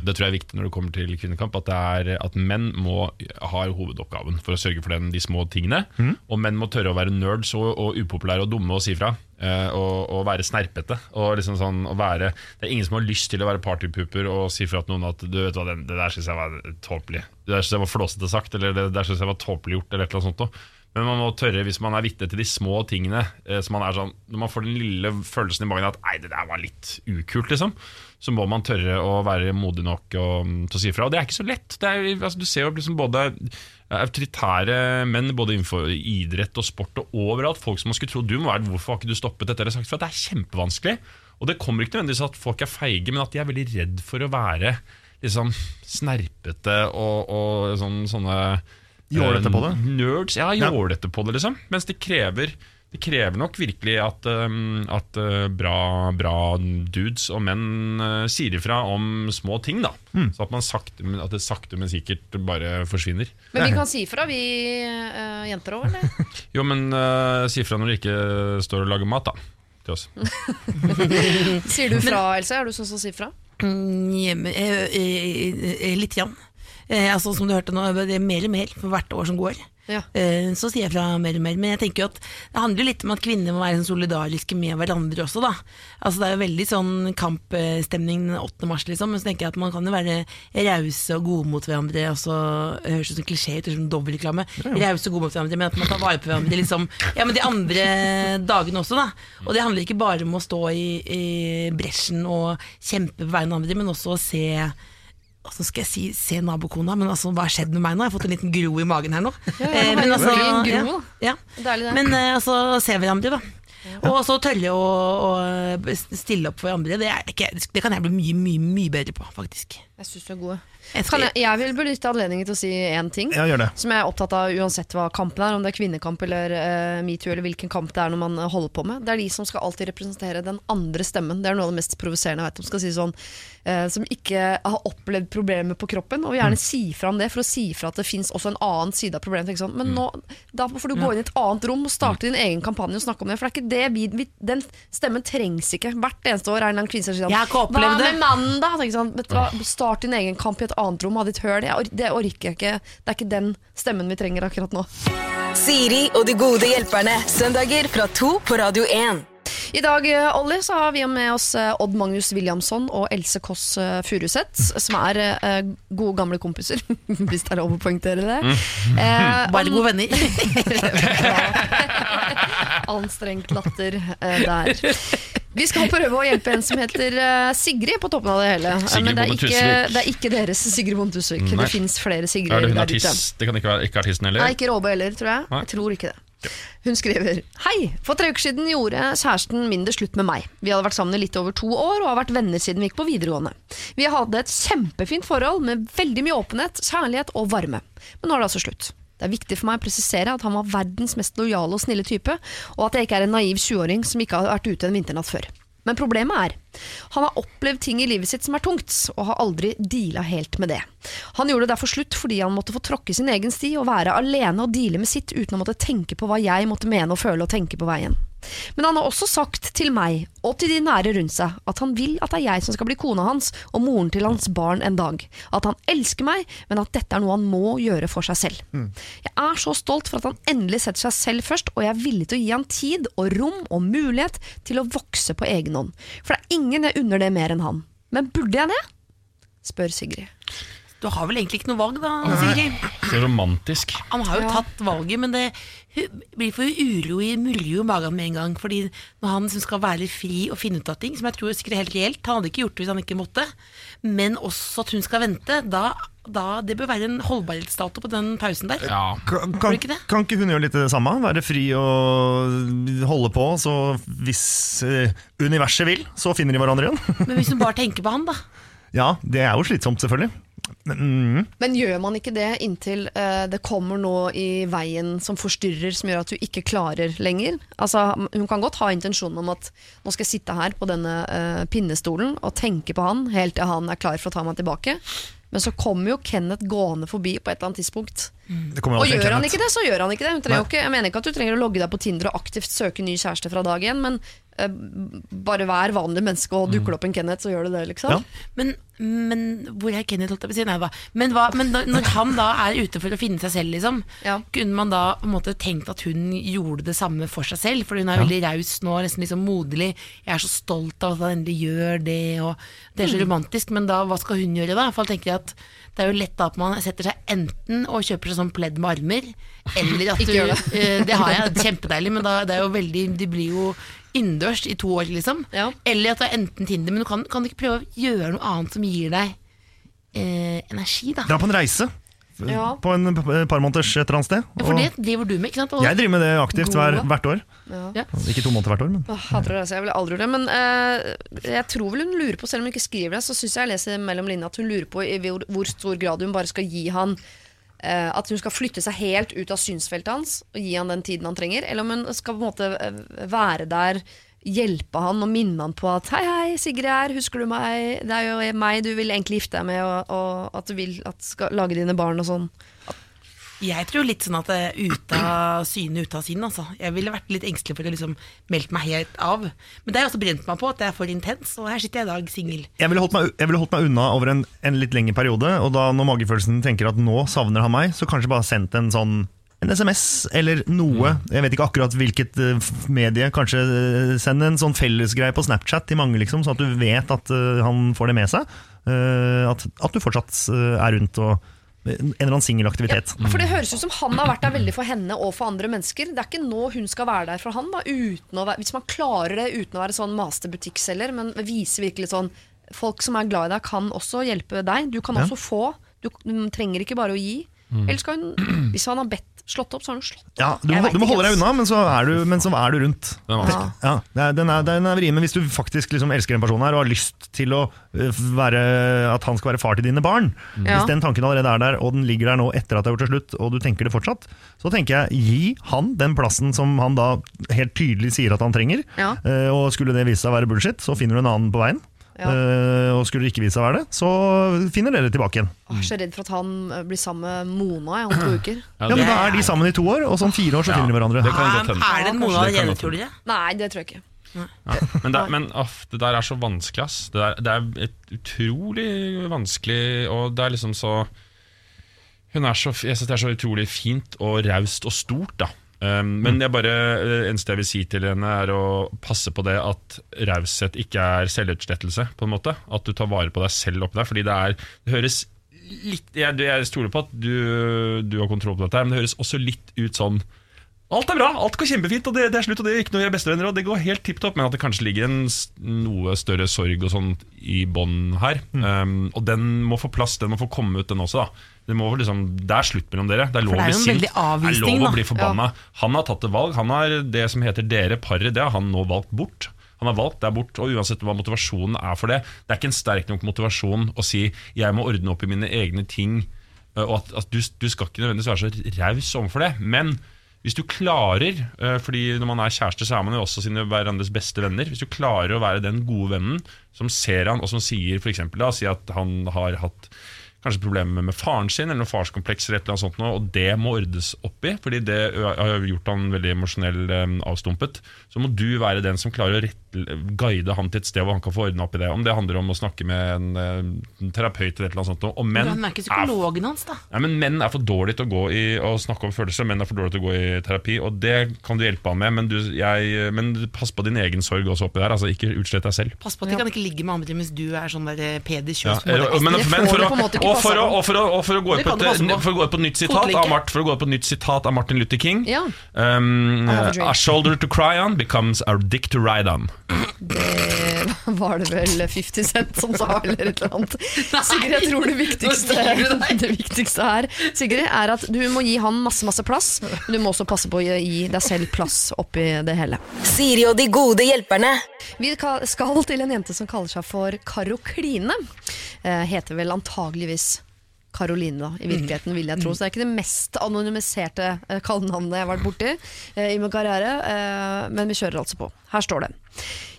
Det tror jeg er viktig når det kommer til kvinnekamp. At, det er, at menn må ha hovedoppgaven for å sørge for den, de små tingene. Og menn må tørre å være nerds og, og upopulære og dumme og si fra. Uh, og, og være snerpete. Og liksom sånn, og være, det er ingen som har lyst til å være partypooper og si fra til noen at du vet hva, det, det der syns jeg var tåpelig. Det der synes jeg var flåsete sagt, eller det der syns jeg var tåpelig gjort. Eller et eller annet sånt noe. Men man må tørre, hvis man er vitne til de små tingene eh, så man er sånn, Når man får den lille følelsen i magen at Nei, det der var litt ukult, liksom. Så må man tørre å være modig nok og, mm, til å si ifra. Og det er ikke så lett. Er, altså, du ser jo liksom både autoritære menn både innenfor idrett og sport og overalt. Folk som man skulle tro du må være Hvorfor har ikke du stoppet dette? Eller sagt fra? Det er kjempevanskelig. Og det kommer ikke nødvendigvis at folk er feige, men at de er veldig redd for å være liksom snerpete og, og sånn, sånne Jålete på det? eh, Nerds, ja, jålete på det, liksom. Mens det krever, det krever nok virkelig at, um, at uh, bra, bra dudes og menn sier ifra om små ting, da. Mm. Så at, man sakte, at det sakte, men sikkert bare forsvinner. Men vi kan si ifra, vi uh, jenter òg, eller? Jo, men uh, si ifra når de ikke står og lager mat, da. Til oss. Sier du fra, Else? Er du sånn som sier fra? Mm, jeg, jeg, jeg, eh, litt grann. Eh, altså, som du hørte nå, det er mer og mer for hvert år som går. Ja. Eh, så sier jeg fra mer og mer. Men jeg tenker jo at det handler jo litt om at kvinner må være sånn solidariske med hverandre også, da. Altså Det er jo veldig sånn kampstemning den 8. mars, liksom. Men så tenker jeg at man kan jo være rause og gode mot hverandre. Og så det høres ut som klisjé ut, som dobbeltreklame. Rause og gode mot hverandre, men at man tar vare på hverandre liksom Ja, men de andre dagene også, da. Og det handler ikke bare om å stå i, i bresjen og kjempe på vegne av andre, men også å se så skal jeg si se nabokona, men altså, hva har skjedd med meg nå? Jeg har fått en liten gro i magen her nå. Ja, ja, det men altså, gro, ja, ja. Deilig. Men eh, altså, se hverandre, da. Og så tørre å, å stille opp for hverandre. Det, er ikke, det kan jeg bli mye, mye mye bedre på, faktisk. Jeg syns du er gode. Jeg skal, jeg, jeg vil benytte anledningen til å si én ting. Ja, gjør det. Som jeg er opptatt av uansett hva kampen er, om det er kvinnekamp eller uh, metoo eller hvilken kamp det er når man eh, holder på med. Det er de som skal alltid representere den andre stemmen. Det er noe av det mest provoserende jeg vet om. Skal si sånn, eh, som ikke har opplevd problemer på kroppen, og vil gjerne si fra om det for å si fra at det fins også en annen side av problemet. Sånn. Men nå, da får du gå inn i et annet rom og starte din egen kampanje og snakke om det. For det er ikke det vi, vi Den stemmen trengs ikke. Hvert eneste år er en eller annen kvinne som sier Jeg har ikke sånn Hva med mannen, da? Sånn, vet du? Start din egen kamp i et annet rom, ha ditt høl. Jeg det orker jeg ikke. Det er ikke den stemmen vi trenger akkurat nå. Siri og de gode hjelperne. Søndager fra to på Radio 1. I dag eh, Olli, så har vi med oss eh, Odd Magnus Williamson og Else Kåss eh, Furuseth, som er eh, gode gamle kompiser, hvis det er lov å poengtere det. Eh, bare gode venner. Anstrengt latter eh, der. Vi skal prøve å hjelpe en som heter Sigrid på toppen av det hele. Sigrid Men det er, ikke, det er ikke deres Sigrid Bonde Tusvik. Det fins flere er Sigrid det hun ute. artist? Det kan ikke være ikke artisten heller? Nei, ikke Råbe heller, tror jeg. Nei. Jeg tror ikke det. Hun skriver Hei, for tre uker siden gjorde kjæresten min det slutt med meg. Vi hadde vært sammen i litt over to år og har vært venner siden vi gikk på videregående. Vi hadde et kjempefint forhold med veldig mye åpenhet, kjærlighet og varme. Men nå er det altså slutt. Det er viktig for meg å presisere at han var verdens mest lojale og snille type, og at jeg ikke er en naiv 20-åring som ikke har vært ute en vinternatt før. Men problemet er, han har opplevd ting i livet sitt som er tungt, og har aldri deala helt med det. Han gjorde det derfor slutt fordi han måtte få tråkke sin egen sti og være alene og deale med sitt uten å måtte tenke på hva jeg måtte mene og føle og tenke på veien. Men han har også sagt til meg, og til de nære rundt seg, at han vil at det er jeg som skal bli kona hans og moren til hans barn en dag. At han elsker meg, men at dette er noe han må gjøre for seg selv. Jeg er så stolt for at han endelig setter seg selv først, og jeg er villig til å gi han tid og rom og mulighet til å vokse på egen hånd. For det er ingen jeg unner det mer enn han. Men burde jeg det? spør Sigrid. Du har vel egentlig ikke noe valg, da, Sigrid? Så romantisk. Han har jo tatt valget, men det blir for uro i jo i magen med en gang. Fordi når han som skal være fri og finne ut av ting, som jeg tror sikkert er helt reelt, han hadde ikke gjort det hvis han ikke måtte, men også at hun skal vente, da, da det bør være en holdbarhetsdato på den pausen der. Ja. Kan, kan, ikke det? kan ikke hun gjøre litt det samme? Være fri og holde på, så hvis eh, universet vil, så finner de hverandre igjen? Men hvis hun bare tenker på han, da. ja, det er jo slitsomt, selvfølgelig. Men, mm, Men gjør man ikke det inntil uh, det kommer noe i veien som forstyrrer, som gjør at du ikke klarer lenger? Altså, hun kan godt ha intensjonen om at nå skal jeg sitte her på denne uh, pinnestolen og tenke på han helt til han er klar for å ta meg tilbake. Men så kommer jo Kenneth gående forbi på et eller annet tidspunkt. jo Og gjør Kenneth. han ikke det, så gjør han ikke det. Ikke, jeg mener ikke at du trenger å logge deg på Tinder og aktivt søke ny kjæreste fra dag én, men bare vær vanlig menneske og dukker det opp en Kenneth, så gjør du det, liksom. Ja. Men, men hvor er Kenneth, holdt jeg på å si? Nei hva? Men, hva, men når, når han da er ute for å finne seg selv, liksom, Ja. kunne man da på en måte tenkt at hun gjorde det samme for seg selv? For hun er veldig raus nå, nesten liksom moderlig. Jeg er så stolt av at han endelig gjør det, og det er så Mm. romantisk. Men da, hva skal hun gjøre da? For jeg tenker at det er jo lett da at man setter seg enten og kjøper seg sånn pledd med armer, eller at Ikke du gjør det. eh, Det har jeg, kjempedeilig, men da, det er jo veldig De blir jo innendørs i to år, liksom. Ja. Eller at det er enten Tinder, men du kan, kan du ikke prøve å gjøre noe annet som gir deg eh, energi, da? Dra på en reise Ja. på en par måneders et eller annet sted. Ja, for det driver du med, ikke sant? Og, jeg driver med det aktivt hver, hvert år. Ja. Ikke to måneder hvert år, men Åh, hater reise, jeg ville aldri gjort det. Men eh, jeg tror vel hun lurer på, selv om hun ikke skriver det, så syns jeg jeg leser mellom linjene at hun lurer på i hvor, hvor stor grad hun bare skal gi han At hun skal flytte seg helt ut av synsfeltet hans og gi han den tiden han trenger. Eller om hun skal på en måte eh, være der, hjelpe han og minne han på at Hei, hei, Sigrid her, husker du meg? Det er jo meg du vil egentlig gifte deg med, og, og at du vil at skal lage dine barn og sånn. Jeg tror litt sånn at det er ute av syne, ute av sinn. Altså. Jeg ville vært litt engstelig for å liksom meldt meg helt av. Men det har jeg også brent meg på, at det er for intens. Og her sitter jeg i dag singel. jeg ville holdt meg, jeg ville holdt meg unna over en, en litt lengre periode. Og da når magefølelsen tenker at nå savner han meg, så kanskje bare sendt en sånn en SMS eller noe. Jeg vet ikke akkurat hvilket eh, medie. Kanskje eh, send en sånn fellesgreie på Snapchat til mange, liksom, sånn at du vet at eh, han får det med seg. Eh, at, at du fortsatt er rundt og en eller annen singelaktivitet. For det høres ut som han har vært der veldig for henne og for andre mennesker. Det er ikke nå hun skal være der for han. Da, være, hvis man klarer det uten å være sånn master butikkselger, men viser virkelig sånn folk som er glad i deg, kan også hjelpe deg. Du kan Ja. også få. Du, du trenger ikke bare å gi. Eller skal hun, hvis han har bedt slått opp, så har den slått opp. Ja, du, må- du må holde deg unna, men så er du, men så er du rundt. Den er. Ja, det er- den er, den er vrien, men hvis du faktisk liksom elsker en person her og har lyst til å øh, være, at han skal være far til dine barn, mm. hvis den tanken allerede er der, og den ligger der nå etter at det er gjort til slutt, og du tenker det fortsatt, så tenker jeg gi han den plassen som han da helt tydelig sier at han trenger, Ja. Eh, og skulle det vise seg å være bullshit, så finner du en annen på veien. Ja. Eh, og skulle det ikke vise seg å være det, så finner dere tilbake igjen. Jeg er så redd for at han eh, blir sammen med Mona i om to uker. Ja, Ja, men Da er de sammen i to år, og så om fire år så finner de hverandre. det kan godt. Er det en Mona Det kan tror dere? Nei, det tror jeg ikke. Men, det, men off, det der er så vanskelig, ass. Det, der, det er et utrolig vanskelig, og det er liksom så Hun er så, Jeg syns det er så utrolig fint og raust og stort, da. Um, men jeg bare, det eneste jeg vil si til henne, er å passe på det at raushet ikke er selvutslettelse. på en måte At du tar vare på deg selv oppi der. Fordi det er Det høres litt Jeg, jeg stoler på at du, du har kontroll på dette, men det høres også litt ut sånn Alt er bra, alt går kjempefint, og det, det er slutt, og det er ikke noe vi er bestevenner, og det går helt tipp topp, men at det kanskje ligger en noe større sorg og sånn i bånn her. Um, og den må få plass, den må få komme ut, den også, da. Det, må liksom, det er slutt mellom dere. Det er lov det å er bli sint. Det er lov å bli forbanna. Han har tatt et valg. Han har det som heter dere, paret, det har han nå valgt bort. Han har valgt der bort, og uansett hva motivasjonen er for det Det er ikke en sterk nok motivasjon å si 'jeg må ordne opp i mine egne ting', uh, og at, at du, du skal ikke nødvendigvis være så raus overfor det. Men hvis du klarer, uh, fordi når man er kjæreste, så er man jo også sine hverandres beste venner. Hvis du klarer å være den gode vennen som ser han, og som sier eksempel, si at han har hatt kanskje problemer med faren sin, eller noe farskompleks, eller annet sånt, noe, og det må ordnes opp i, fordi det har gjort han veldig emosjonell um, avstumpet, så må du være den som klarer å rette, guide han til et sted hvor han kan få ordna opp i det. Om det handler om å snakke med en, eh, en terapeut eller noe sånt. Og menn Han er ikke psykologen hans, da. Ja, men Menn er for dårlige til å gå i å snakke om følelser. Menn er for dårlige til å gå i terapi, og det kan du hjelpe han med. Men, du, jeg, men pass på din egen sorg også oppi der. Altså, ikke utslett deg selv. Pass på at de kan ikke ligge med andre mens du er sånn der eh, Peder Ja, Kjøs. og, for å, gå ut på et, på. på nytt sitat av Mart, For å gå på et nytt sitat av Martin Luther King Ja. um, a. A shoulder to cry on becomes a dick to ride on. Det var det vel 50 Cent som sa, eller et eller annet. Sigrid, jeg tror det viktigste, det viktigste her Sigrid, er at du må gi han masse masse plass, men du må også passe på å gi deg selv plass oppi det hele. Siri og de gode hjelperne. Vi skal til en jente som kaller seg for Karokline. Eh, heter vel antageligvis Karoline, da, i virkeligheten, vil jeg tro. Så det er ikke det mest anonymiserte eh, kallenavnet jeg har vært borti eh, i min karriere, eh, men vi kjører altså på. Her står det.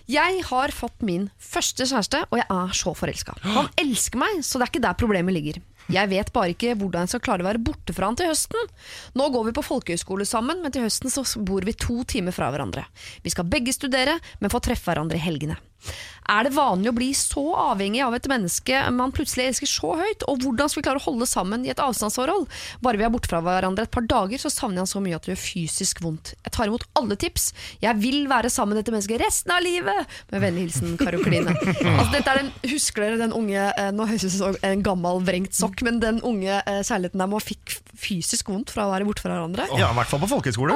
Jeg har fått min første kjæreste, og jeg er så forelska. Han elsker meg, så det er ikke der problemet ligger. Jeg vet bare ikke hvordan jeg skal klare å være borte fra han til høsten. Nå går vi på folkehøyskole sammen, men til høsten så bor vi to timer fra hverandre. Vi skal begge studere, men få treffe hverandre i helgene. Er det vanlig å bli så avhengig av et menneske man plutselig elsker så høyt? Og hvordan skal vi klare å holde sammen i et avstandsforhold? Bare vi er borte fra hverandre et par dager, så savner jeg han så mye at det gjør fysisk vondt. Jeg tar imot alle tips. Jeg vil være sammen med dette mennesket resten av livet! Med vennlig hilsen Karo Kline. Altså, dette er den, husker dere den unge eh, Nå høres det ut som en gammel vrengt sokk, men den unge eh, kjærligheten der man fikk fysisk vondt fra å være borte fra hverandre. Ja, i hvert fall på folkehøyskole.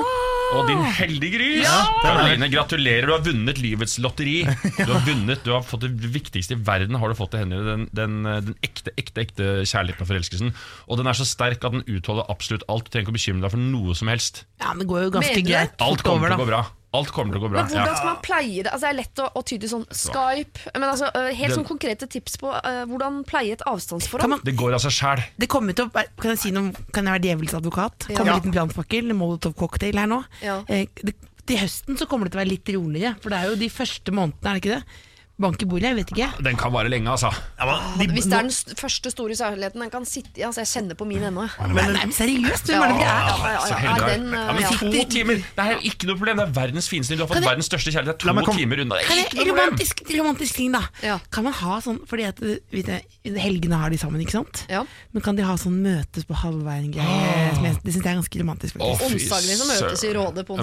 Og din heldige gris! Karoline, gratulerer, du har vunnet livets lotteri. Du har vunnet, du har fått det viktigste i verden har du fått i hendene. Den, den, den ekte, ekte, ekte kjærligheten og forelskelsen. Og den er så sterk at den utholder absolutt alt. Du trenger ikke å bekymre deg for noe som helst. Ja, men det går jo ganske Mener greit Alt kommer til å gå bra. Alt kommer til å gå bra. Men hvordan skal man pleie det? Altså, det er lett å, å tyde sånn Skype. Men altså, øh, helt sånn konkrete tips på uh, hvordan pleie et avstandsforhold. Kan man- Det går av seg sjæl. Kommer Kan jeg si noe Kan jeg være djevelens advokat? Ja. En liten brannfakkel, en molotov cocktail her nå. Ja. Eh, det, til høsten så kommer det til å være litt roligere, for det er jo de første månedene, er det ikke det? Bank i bordet, jeg vet ikke. Den kan vare lenge, altså. Ja, men de- Hvis det er den st- første store særligheten den kan sitte i altså Jeg kjenner på min ennå. jeg. Men, nei, men seriøst, hvem er det vi er? ja, ja, ja, ja, den, ja, øh, men ja. to timer! Det er ikke noe problem. Det er verdens fineste Du har fått jeg- verdens største kjærlighet. Det er to timer unna. Det er Kan ikke jeg, noe romantisk, romantisk ting, da. Ja. Kan man ha sånn Fordi at vet du, helgene har de sammen, ikke sant? Ja. Men kan de ha sånn møtes på halvveien-greie? som Det syns jeg er ganske romantisk. Faktisk fy Onsdagene som møtes i Råde Rådet på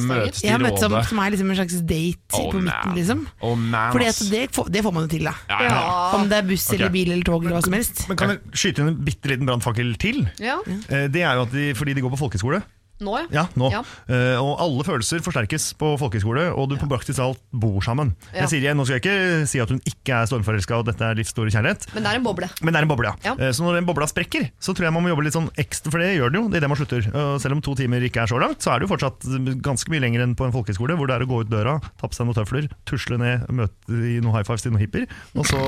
Ja, møtes som, som er liksom en slags date Oh, på midten, liksom. Oh, man, Fordi at det, får- det får man jo til, da. Ja, ja. Om det er buss eller Ok. bil eller tog eller hva som helst. Men kan jeg skyte inn en bitte liten brannfakkel til? Ja. Eh, Det er jo at de, fordi de går på folkeskole, Nå, ja. Ja, nå. Ja. Uh, og alle følelser forsterkes på folkehøyskole, og du på praktisk alt bor sammen. Ja. Jeg sier igjen, Nå skal jeg ikke si at hun ikke er stormforelska og dette er livs store kjærlighet, Men det er en boble. men det er en boble, ja. Ja. Eh, Så når den bobla sprekker, så tror jeg man må jobbe litt sånn ekstra, for det gjør det jo. Det er det man slutter. Uh, selv om to timer ikke er så langt, så er det jo fortsatt ganske mye lenger enn på en folkehøyskole, hvor det er å gå ut døra, ta på seg noen tøfler, tusle ned, møte i noen high fives til noen hippier, og så,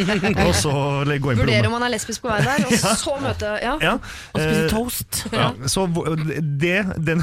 og så gå inn på Vurdere om man er lesbisk på vei der, og så møte Ja. Ja. Og spise toast. Ja, så hvor- det, den,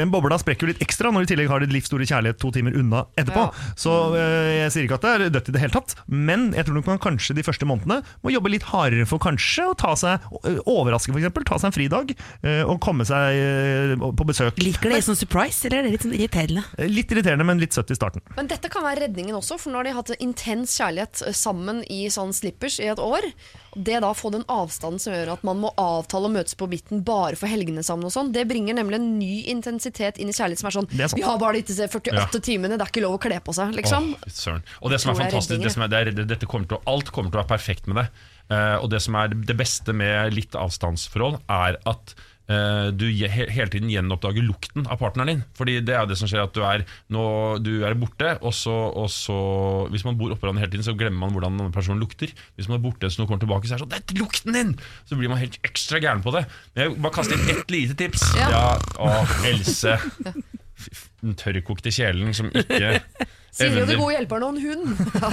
den bobla sprekker jo litt ekstra når du i tillegg har ditt livs store kjærlighet to timer unna etterpå. Ja. Så eh, jeg sier ikke at det er dødt i det hele tatt, men jeg tror nok man kanskje de første månedene må jobbe litt hardere for kanskje å ta seg eh, overraske f.eks. Ta seg en fridag eh, og komme seg på besøk. Liker det som surprise, eller er det litt sånn irriterende? Litt irriterende, men litt søtt i starten. Men dette kan være redningen også, for nå har de hatt en intens kjærlighet sammen i sånn slippers i et år. Det da få den avstanden som gjør at man må avtale å møtes på midten bare for helgene sammen og sånn, det bringer nemlig en ny intensitet inn i kjærlighet som er sånn er. Vi har bare disse 48 Ja. timene, det er ikke lov å kle på seg, liksom. Åh. Og det som er fantastisk, det som er, det er, dette kommer til å, alt kommer til å være perfekt med det. Uh, og det som er det beste med litt avstandsforhold, er at du hele tiden gjenoppdager lukten av partneren din. Fordi det er jo det som skjer, at du er, nå, du er borte, og så, og så Hvis man bor oppå hverandre hele tiden, så glemmer man hvordan denne personen lukter. Hvis man er borte, så man kommer tilbake, så er det sånn 'Dette er lukten din!' Så blir man helt ekstra gæren på det. Men jeg bare kaste inn ett lite tips. Ja. Ja, å, Else. Den tørrkokte kjelen som ikke Sier jo det gode hjelperen og hund.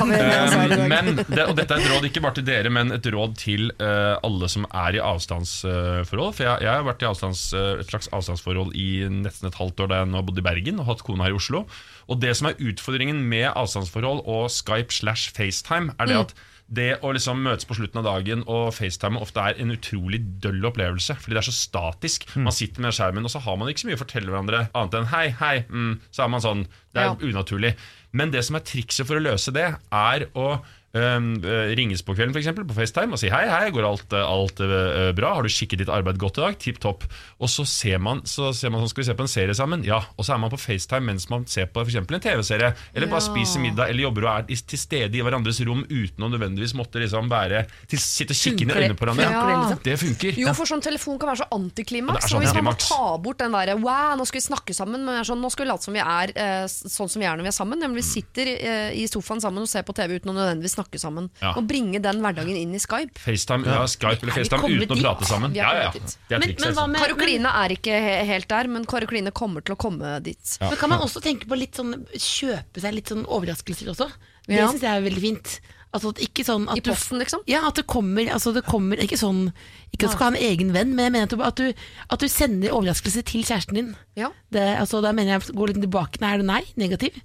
Men, det, og dette er et råd ikke bare til dere, men et råd til uh, alle som er i avstandsforhold. For jeg, jeg har vært i avstands, eh, et slags avstandsforhold i nesten et halvt år da jeg nå bodde i Bergen og hatt kone her i Oslo. Og det som er utfordringen med avstandsforhold og Skype slash FaceTime, er det at det å liksom møtes på slutten av dagen og FaceTime ofte er en utrolig døll opplevelse. Fordi det er så statisk. Man sitter med skjermen, og så har man ikke så mye å fortelle hverandre annet enn hei, hei. Mm, så er man sånn. Det er Ja. unaturlig. Men det som er trikset for å løse det, er å ringes på kvelden for eksempel, på FaceTime og si hei, hei, går alt, øh, alt øh, bra? Har du kikket ditt arbeid godt i dag? Tipp topp. Og så ser man så ser man sånn, skal vi se på en serie sammen? Ja. Og så er man på FaceTime mens man ser på eksempel en TV-serie, eller bare Ja. spiser middag, eller jobber og er til stede i hverandres rom uten å nødvendigvis måtte liksom være til, sitte og kikke inn i øynene på hverandre. Ja. liksom? Det funker. Jo, for sånn telefon kan være så antiklimaks. Ja, det så og hvis man må ta bort den derre Wow, nå skal vi snakke sammen. Men sånn, nå skal vi late som vi er eh, sånn som vi er når vi er sammen. Nemlig vi sitter eh, i sofaen sammen og ser på TV uten å nødvendigvis snakke sammen. Ja. Og bringe den hverdagen inn i Skype. FaceTime, ja, Skype eller Er FaceTime uten uten å prate sammen. Ja, ja, ja. dit. Men, men hva med, Karo er ikke he helt der, men Karokline kommer til å komme dit. men kan man også tenke på litt sånn kjøpe seg litt sånn overraskelser også? Det Ja. synes jeg er veldig fint. Altså at ikke sånn at I du- posten, liksom? Ja, at det kommer, altså det kommer Ikke sånn Ikke at du skal ha en egen venn, men jeg mener at du, at du, sender overraskelser til kjæresten din. Ja. Det, altså, da mener jeg gå litt tilbake. Nei, er du nei? Negativ?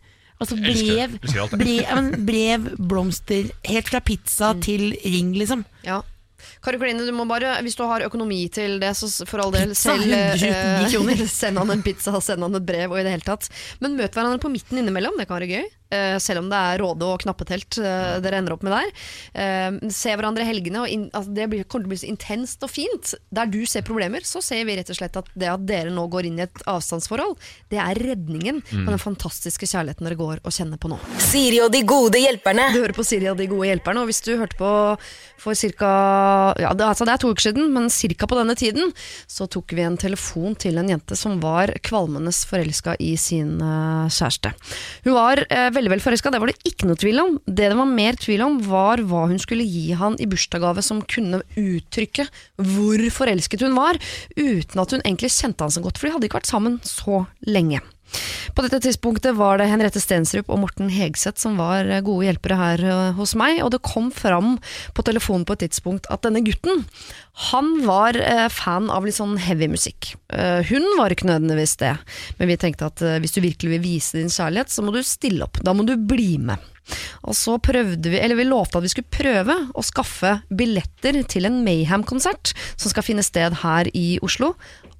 Altså brev, brev, brev, blomster, helt fra pizza Mm. til ring, liksom. Ja. Kari Kline, du må bare, hvis du har økonomi til det, så for all del Pizza, selv, eh, Send han en pizza, send han et brev, og i det hele tatt. Men møt hverandre på midten innimellom, det kan være gøy. Eh, selv om det er Råde og knappetelt eh, dere ender opp med der. Eh, se hverandre i helgene, og in, altså, det blir, kommer til å bli så intenst og fint. Der du ser problemer, så ser vi rett og slett at det at dere nå går inn i et avstandsforhold, det er redningen på den fantastiske kjærligheten dere går og kjenner på nå. Siri og de gode hjelperne. Du hører på Siri og de gode hjelperne, og hvis du hørte på for ca. Ja, det, altså det er to uker siden, men ca. på denne tiden, så tok vi en telefon til en jente som var kvalmende forelska i sin uh, kjæreste. Hun var uh, veldig vel forelska, det var det ikke noe tvil om. Det det var mer tvil om, var hva hun skulle gi han i bursdagsgave som kunne uttrykke hvor forelsket hun var, uten at hun egentlig kjente han så godt, for de hadde ikke vært sammen så lenge. På dette tidspunktet var det Henriette Stensrup og Morten Hegseth som var gode hjelpere her eh, hos meg, og det kom fram på telefonen på et tidspunkt at denne gutten, han var eh, fan av litt sånn heavy musikk. Eh, hun var ikke nødvendigvis det, men vi tenkte at hvis du virkelig vil vise din kjærlighet, så må du stille opp, da må du bli med. Og så prøvde vi, eller vi lovte at vi skulle prøve å skaffe billetter til en Mayhem-konsert som skal finne sted her i Oslo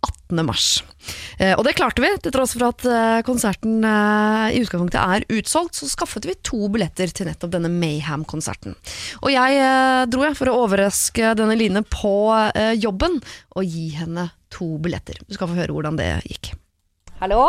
18. mars. Eh, og det klarte vi, til tross for at eh, konserten eh, i utgangspunktet er utsolgt, så skaffet vi to billetter til nettopp denne Mayhem-konserten. Og jeg eh, dro jeg for å overraske denne Line på eh, jobben og gi henne to billetter. Du skal få høre hvordan det gikk. Hallo?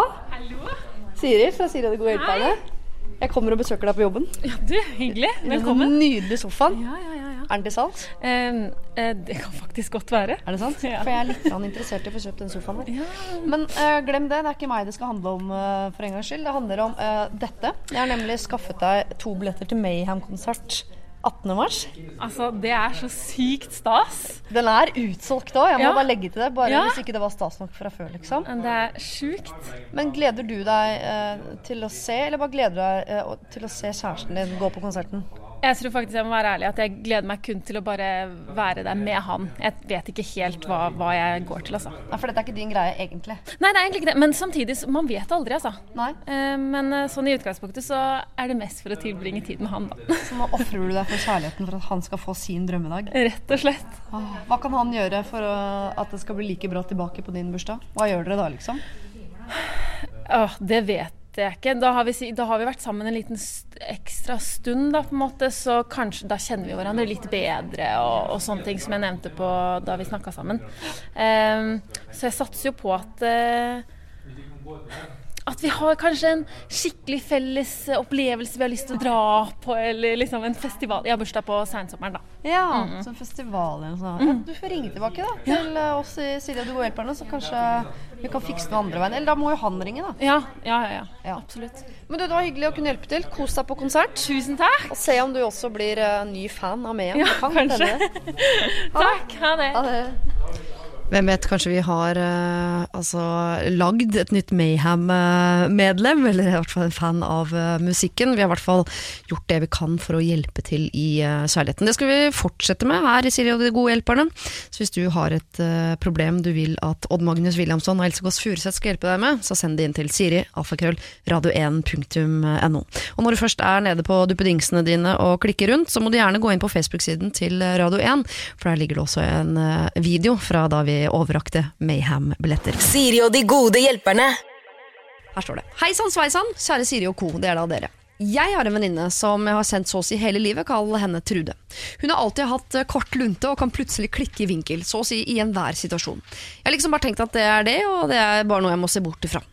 Siri fra Siri og de gode hjelperne. Jeg kommer og besøker deg på jobben. Ja, Du, hyggelig. Velkommen. den nydelige sofaen. Ja, ja, ja, ja. Er den til salgs? Eh, eh, det kan faktisk godt være. Er det sant? Ja. For jeg er litt interessert i å få kjøpt den sofaen der. Men eh, glem det, det er ikke meg det skal handle om eh, for en gangs skyld. Det handler om eh, dette. Jeg har nemlig skaffet deg to billetter til Mayhem-konsert 18. mars. Altså, det er så sykt stas. Den er utsolgt òg, jeg må Ja. bare legge til det. Bare Ja. hvis ikke det var stas nok fra før, liksom. Men Det er sjukt. Men gleder du deg eh, til å se, eller bare gleder du deg eh, til å se kjæresten din gå på konserten? Jeg tror faktisk jeg må være ærlig at jeg gleder meg kun til å bare være der med han. Jeg vet ikke helt hva, hva jeg går til, altså. Ja, For dette er ikke din greie, egentlig. Nei, det er egentlig ikke det. Men samtidig, man vet aldri, altså. Nei. Eh, Men eh, sånn i utgangspunktet så er det mest for å tilbringe tid med han, da. Så nå ofrer du deg for kjærligheten for at han skal få sin drømmedag. Rett og slett. Hva kan han gjøre for at det skal bli like bra tilbake på din bursdag? Hva gjør dere da, liksom? Åh, det vet jeg ikke. Da har vi, da har vi vært sammen en liten st ekstra stund, da, på en måte, så kanskje da kjenner vi hverandre litt bedre og, og sånne ting som jeg nevnte på da vi snakka sammen. Um, så jeg satser jo på at eh, at vi har kanskje en skikkelig felles opplevelse vi har lyst til å dra på, eller liksom en festival. Jeg har bursdag på seinsommeren, da. Ja, sånn festival eller noe sånt. Ja, du får ringe tilbake da, til ja. oss i Silje og de gode hjelperne, så kanskje vi kan fikse noe andre veien. Eller da må jo han ringe, da. Ja, ja, ja. ja. Ja. Absolutt. Men du, det var hyggelig å kunne hjelpe til. Kos deg på konsert. Tusen takk. Og se om du også blir uh, ny fan av meg. Ja, kan kanskje. Takk. Ha det. Ha det. Hvem vet, kanskje vi har uh, altså, lagd et nytt Mayhem-medlem, eller i hvert fall en fan av uh, musikken. Vi har i hvert fall gjort det vi kan for å hjelpe til i uh, kjærligheten. Det skal vi fortsette med her i Siri og de gode hjelperne. Så hvis du har et problem du vil at Odd Magnus Williamson og Else Kåss Furuseth skal hjelpe deg med, så send det inn til Siri, alfakrøll, radio1.no. Og når du først er nede på duppedingsene dine og klikker rundt, så må du gjerne gå inn på Facebook-siden til Radio 1, for der ligger det også en video fra da vi overrakte Mayhem-billetter. Siri og de gode hjelperne. Her står det. Hei sann sveisann, kjære Siri og co. Det er da dere. Jeg har en venninne som jeg har sendt så å si hele livet, kall henne Trude. Hun har alltid hatt eh, kort lunte og kan plutselig klikke i vinkel, så å si i enhver situasjon. Jeg har liksom bare tenkt at det er det, og det er bare noe jeg må se bort ifra.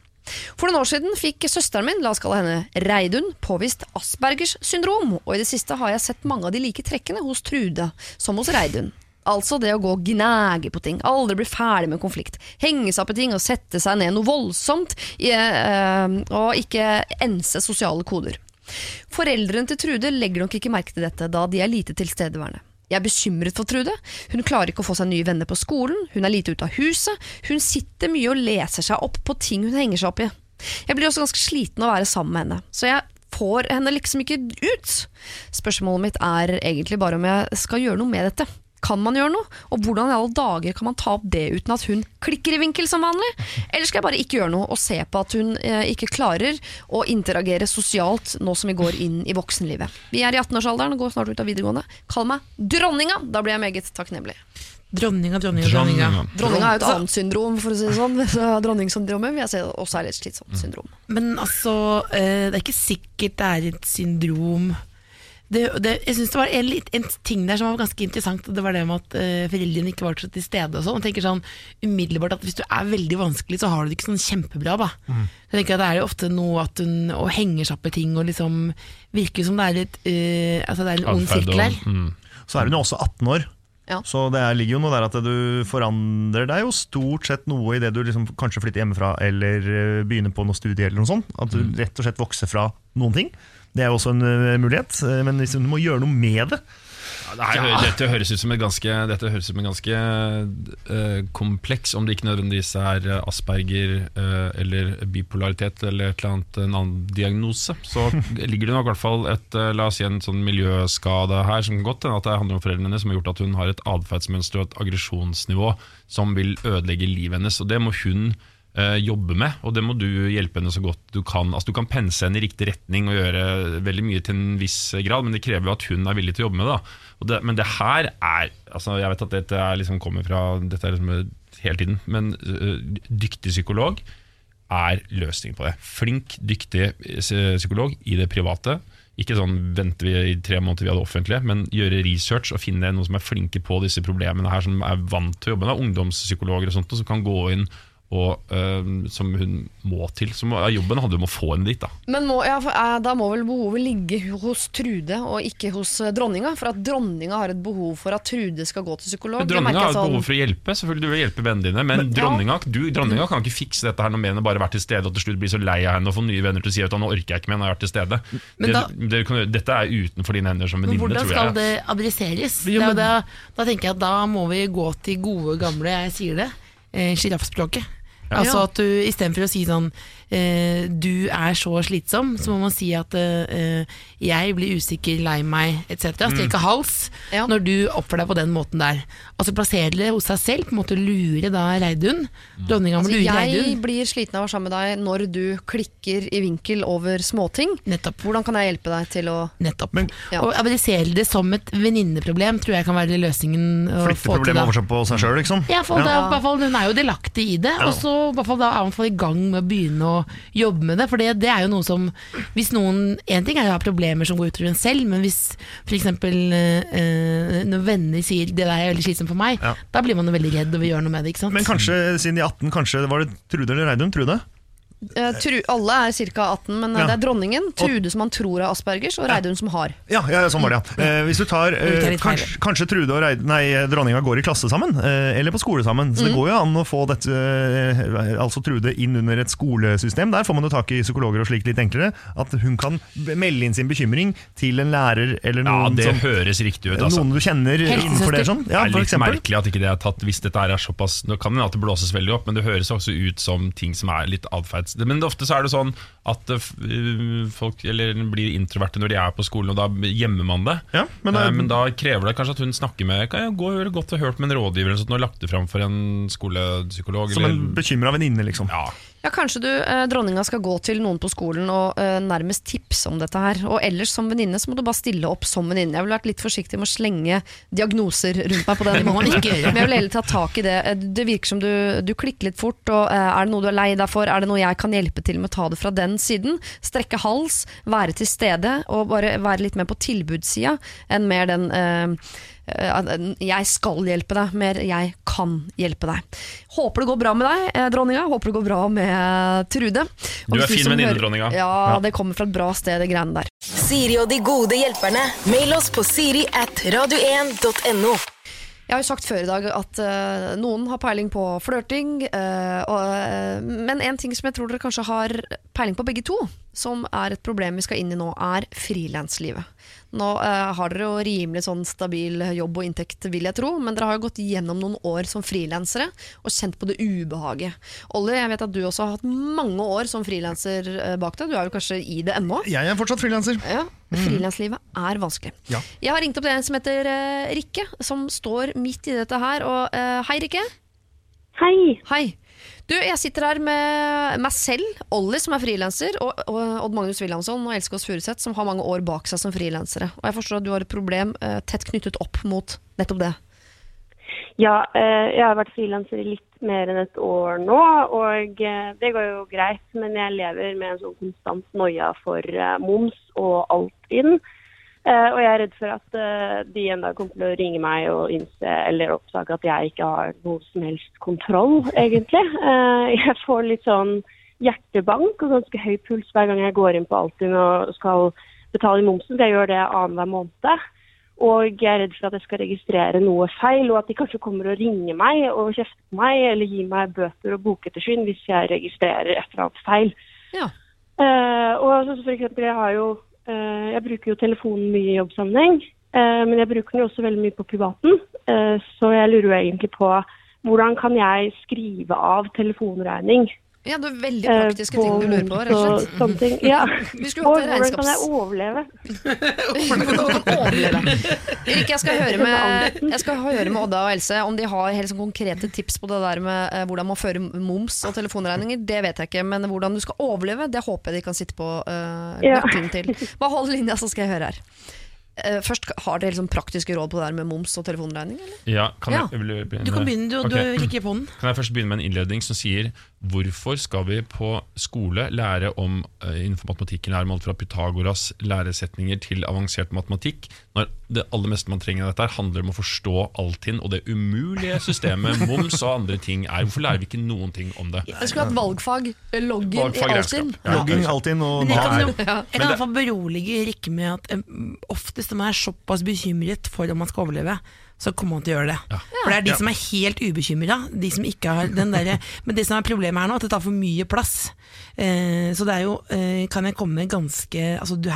For noen år siden fikk søsteren min, la oss kalle henne Reidun, påvist Aspergers syndrom, og i det siste har jeg sett mange av de like trekkene hos Trude som hos Reidun. Altså det å gå og gnage på ting, aldri bli ferdig med konflikt, henge seg opp i ting og sette seg ned noe voldsomt, eh, og ikke ense sosiale koder. Foreldrene til Trude legger nok ikke merke til dette, da de er lite tilstedeværende. Jeg er bekymret for Trude. Hun klarer ikke å få seg nye venner på skolen, hun er lite ute av huset, hun sitter mye og leser seg opp på ting hun henger seg opp i. Jeg blir også ganske sliten av å være sammen med henne, så jeg får henne liksom ikke ut. Spørsmålet mitt er egentlig bare om jeg skal gjøre noe med dette. Kan man gjøre noe? Og hvordan i alle dager kan man ta opp det uten at hun klikker i vinkel som vanlig? Eller skal jeg bare ikke gjøre noe og se på at hun eh, ikke klarer å interagere sosialt nå som vi går inn i voksenlivet? Vi er i 18-årsalderen og går snart ut av videregående. Kall meg dronninga! Da blir jeg meget takknemlig. Dronninga, dronninga, dronninga. Dronninga. Er jo et annet syndrom, for å si det sånn. Så Dronningssyndromet vil jeg si også er et slitsomt syndrom. Men altså, eh, det er ikke sikkert det er et syndrom det, det, Jeg synes det var en, en ting der som var ganske interessant, og det var det med at uh, foreldrene ikke var til stede. og sånn. Tenker sånn umiddelbart at Hvis du er veldig vanskelig, så har du det ikke sånn kjempebra. da. Jeg tenker at Det er jo ofte noe at hun og henger seg opp i ting og liksom virker som det er, litt, uh, altså det er en ond sirkel her. mm. Så er hun jo også 18 år. Ja. Så det er- ligger jo noe der at du forandrer deg jo stort sett noe idet du liksom kanskje flytter hjemmefra eller eh, begynner på noe studie eller noe sånt. At du rett og slett vokser fra noen ting. Det er jo også en eh, mulighet, eh, men liksom, du må gjøre noe med det. Ja, det her, Dette høres ut som en ganske, som en ganske uh, kompleks, om det ikke nødvendigvis er eh, Asperger uh, eller bipolaritet eller et eller annet, en annen diagnose. Så ligger det nok i hvert fall et, uh, la oss si en sånn miljøskade her, som kan godt hende at det handler om foreldrene hennes, som har gjort at hun har et atferdsmønster og et aggresjonsnivå som vil ødelegge livet hennes. Og det må hun jobbe med, og det må du hjelpe henne så godt du kan. Altså Du kan pense henne i riktig retning og gjøre veldig mye til en viss grad, men det krever jo at hun er villig til å jobbe med det. det men det her er altså Jeg vet at dette er liksom kommer fra Dette er liksom hele tiden, men uh, dyktig psykolog er løsningen på det. Flink, dyktig øh, psykolog i det private. Ikke sånn venter vi i tre måneder vi har det offentlige, men gjøre research og finne noen som er flinke på disse problemene her, som er vant til å jobbe med. Ungdomspsykologer og sånt, og som kan gå inn og uh, som hun må til. Så må, ja, jobben hadde om å få henne dit, da. Men må, ja, for, eh, da må vel behovet ligge hos Trude og ikke hos eh, dronninga? For at dronninga har et behov for at Trude skal gå til psykolog. Men det Dronninga har jeg et sånn- behov for å hjelpe, selvfølgelig du vil hjelpe vennene dine, men, Men- ja. dronninga, du, dronninga kan ikke fikse dette her noe mer enn å bare være til stede og til slutt bli så lei av henne og få nye venner til å si at nå orker jeg ikke mer, nå har jeg vært til stede. Men Det, da- det, kan, dette er utenfor dine hender som Men venninne, hvordan tror skal jeg. det adresseres? Det er jo men- da, da tenker jeg at da må vi gå til gode, gamle, jeg sier det, eh, sjiraffspråket. Altså at du istedenfor å si sånn eh, Du er så slitsom, så må man si at eh, jeg blir usikker, lei meg, etc. Strekke hals Ja. når du oppfører deg på den måten der. Altså plassere det hos seg selv, på en måte lure da Reidun. Dronninga må Altså, lure jeg blir sliten av å være sammen med deg når du klikker i vinkel over småting. Nettopp. Hvordan kan jeg hjelpe deg til å Nettopp. Men- Ja. Og adressere det som et venninneproblem tror jeg kan være løsningen. å Flytte problemet over seg på seg sjøl, liksom. Ja, for da, i hvert fall, Hun er jo delaktig i det, og så i hvert fall, da er man i gang med å begynne å jobbe med det. For det, det er jo noe som Hvis noen En ting er å ha problemer som går utover en selv, men hvis f.eks. Eh, når venner sier 'det der er veldig slitsomt for meg', Ja. da blir man jo veldig redd og vil gjøre noe med det. ikke sant? Men kanskje siden de 18, kanskje var det Trude eller Reidun? Trude? Eh, tru, Alle er ca. 18, men eh, Ja. det er dronningen, Trude som han tror har Aspergers, og Reidun som har. Ja, ja, sånn var det, ja. Eh, hvis du tar feil. kanskje, kanskje Trude og Reid, nei, dronninga går i klasse sammen, eh, eller på skole sammen. Så det går jo an å få dette, eh, altså Trude inn under et skolesystem. Der får man jo tak i psykologer og slikt litt enklere. At hun kan melde inn sin bekymring til en lærer eller Ja, det som, høres riktig ut. Altså. noen du kjenner innenfor det. Sånn. Ja, det er litt eksempel. merkelig at ikke det er tatt hvis dette er såpass Nå kan det det blåses veldig opp, men det høres også ut som ting som er litt atferds... Men ofte så er det sånn at eh, eh, folk eller, blir introverte når de er på skolen, og da gjemmer man det. Ja, men det er- men da krever det kanskje at hun snakker med Kan jeg gå og godt hørt med en rådgiver eller sånt, og lagt det fram for en skolepsykolog? Som en bekymra venninne, liksom. ja. Ja, Kanskje du, eh, dronninga skal gå til noen på skolen og eh, nærmest tipse om dette her. Og ellers som venninne så må du bare stille opp som venninne. Jeg ville vært litt forsiktig med å slenge diagnoser rundt meg på den måten. Men jeg vil heller ta tak i det. Eh, Det virker som du, du klikker litt fort. Og eh, Er det noe du er lei deg for? Er det noe jeg kan hjelpe til med å ta det fra den siden? Strekke hals, være til stede og bare være litt mer på tilbudssida enn mer den eh, jeg skal hjelpe deg, mer jeg kan hjelpe deg. Håper det går bra med deg, eh, dronninga. Håper det går bra med Trude. Og Du er fin venninne, dronninga. Ja, det kommer fra et bra sted, det greiene der. Siri og de gode hjelperne. Mail oss på siri at radio1.no. Jeg har jo sagt før i dag at uh, noen har peiling på flørting, Uh, eh, men en ting som jeg tror dere kanskje har peiling på begge to, som er et problem vi skal inn i nå, er frilanslivet. Nå eh, har dere jo rimelig sånn stabil jobb og inntekt, vil jeg tro, men dere har jo gått gjennom noen år som frilansere og kjent på det ubehaget. Olli, jeg vet at du også har hatt mange år som frilanser eh, bak deg. Du er jo kanskje i det ennå? Jeg er fortsatt frilanser. Ja, Frilanslivet er vanskelig. Ja. Jeg har ringt opp en som heter eh, Rikke, som står midt i dette her. Og, eh, hei, Rikke. Hei. Hei. Du, jeg sitter her med meg selv, Olli som er frilanser, og, Odd Magnus Wilhelmsson og Else Furuseth som har mange år bak seg som frilansere. Og jeg forstår at du har et problem uh, tett knyttet opp mot nettopp det. Ja, eh, jeg har vært frilanser i litt mer enn et år nå, og eh, det går jo greit. Men jeg lever med en sånn konstant noia for moms og alt inn. Eh, og jeg er redd for at eh, de en dag kommer til å ringe meg og innse eller oppdage at jeg ikke har noe som helst kontroll, egentlig. Eh, jeg får litt sånn hjertebank og ganske høy puls hver gang jeg går inn på Altinn og skal betale momsen. Jeg gjør det annenhver måned. Og jeg er redd for at jeg skal registrere noe feil, og at de kanskje kommer og ringer meg og kjefter på meg, eller gir meg bøter og bokettersyn hvis jeg registrerer et eller annet feil. Ja. Eh, og så for eksempel, jeg har jo eh, Jeg bruker jo telefonen mye i jobbsammenheng, eh, men jeg bruker den jo også veldig mye på privaten. Eh, så jeg lurer jo egentlig på hvordan kan jeg skrive av telefonregning? Ja, det er veldig eh, praktiske ting du lurer på, rett og slett. og sånne ting. Ja. Vi skulle hatt det hvordan kan jeg overleve? Hvordan du kan overleve. Erik, jeg skal høre med, jeg skal høre med Odda og Else om de har helt sånn konkrete tips på det der med eh, hvordan man fører moms og telefonregninger. Det vet jeg ikke, men hvordan du skal overleve, det håper jeg de kan sitte på uh, Ja. til. Bare hold linja, så skal jeg høre her. Uh, først, Har dere sånn praktiske råd på det der med moms og telefonregning? Eller? Ja, kan Ja. Jeg, vil du? Du kan begynne, du, okay. du rikker på den. Kan jeg først begynne med en innledning som sier Hvorfor skal vi på skole lære om eh, innenfor matematikken lære om alt fra Pythagoras læresetninger til avansert matematikk, når det aller meste man trenger av dette handler om å forstå Altinn og det umulige systemet moms og andre ting er. Hvorfor lærer vi ikke noen ting om det? Jeg skulle hatt valgfag. Logging Valgfag i. Altinn. Ja. Logging Altinn og Men jeg kan, jeg kan i hvert fall berolige Rikke med at um, oftest de man er såpass bekymret for om man skal overleve, så kommer han til å gjøre det. For det er de som er helt ubekymra, de som ikke har den derre Men det som er problemet her nå, at det tar for mye plass. Eh, så det er jo eh, Kan jeg komme ganske altså du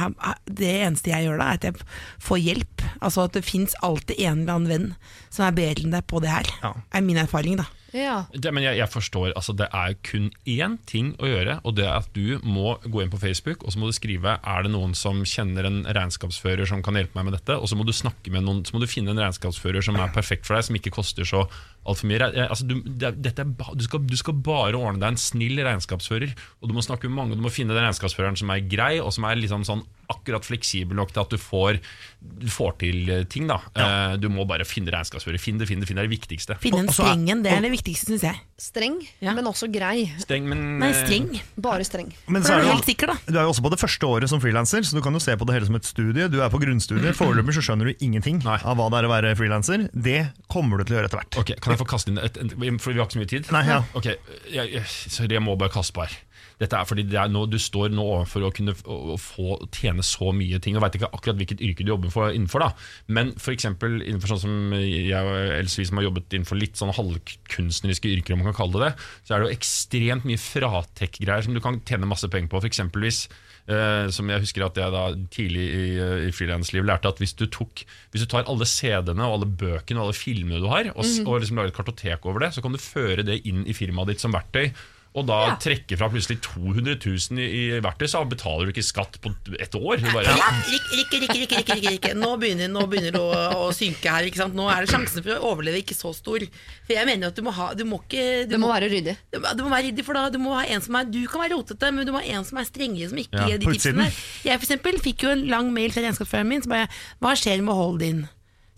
Det eneste jeg gjør da, er at jeg får hjelp. Altså at det fins alltid en eller annen venn som er bedre enn deg på det her. Ja. er min erfaring, da. Ja. Det, men jeg, jeg forstår, altså Det er kun én ting å gjøre, og det er at du må gå inn på Facebook og så må du skrive Er det noen som kjenner en regnskapsfører som kan hjelpe meg med dette. Og så må du snakke med noen, så må du finne en regnskapsfører som er perfekt for deg, som ikke koster så altfor mye. Altså, du, det, er- du, skal, du skal bare ordne deg en snill regnskapsfører, og du må snakke med mange. og Du må finne den regnskapsføreren som er grei, og som er liksom sånn akkurat fleksibel nok til at du får, du får til eh, ting. da Eh, Du må bare finne regnskapsfører. Finn det, finn det, finn det. Det er det viktigste. Finne en Og- og så er- streng en, det er det viktigste, syns jeg. Streng, Ja. men også grei. Streng, men Nei, eh, streng. Bare streng. Men så er du helt sikker, da. du er jo også på det første året som frilanser, så du kan jo se på det hele som et studie. Du er på grunnstudiet. Foreløpig så skjønner du ingenting Nei. av hva det er å være frilanser. Det kommer du til å gjøre etter hvert. Ok, Kan jeg få kaste inn et, et, For vi har ikke så mye tid? Nei, ja. Ok, jeg, jeg, Sorry, jeg må bare kaste på her. Dette er fordi det er noe, Du står nå overfor å kunne å, få tjene så mye ting. Og vet ikke akkurat hvilket yrke du jobber for, innenfor, da men f.eks. innenfor sånn som jeg og Else, vi som har jobbet innenfor litt sånn halvkunstneriske yrker, om man kan kalle det det, så er det jo ekstremt mye fratek-greier som du kan tjene masse penger på. For eksempelvis, eh, som jeg husker at jeg da tidlig i, i frilansliv lærte at hvis du, tok, hvis du tar alle CD-ene og alle bøkene og alle filmene du har, og, mm. og liksom lager et kartotek over det, så kan du føre det inn i firmaet ditt som verktøy. Og da trekke fra plutselig 200 000 i, i verktøy, så betaler du ikke skatt på et år. Bare, Ja, Rikke, Rikke, Rikke, Rikke, Rikke, Rikke. Nå begynner, nå begynner det å, å synke her. Ikke sant? Nå er det sjansen for å overleve ikke så stor. For jeg mener at du må ha Du må ikke du Det må være ryddig. du må- du må være ryddig, for da du må ha en som er Du kan være rotete, men du må ha en som er strengere, som ikke Ja, gir de tipsene. Jeg for eksempel fikk jo en lang mail fra regnskapsføreren min som bare Hva skjer med hold din?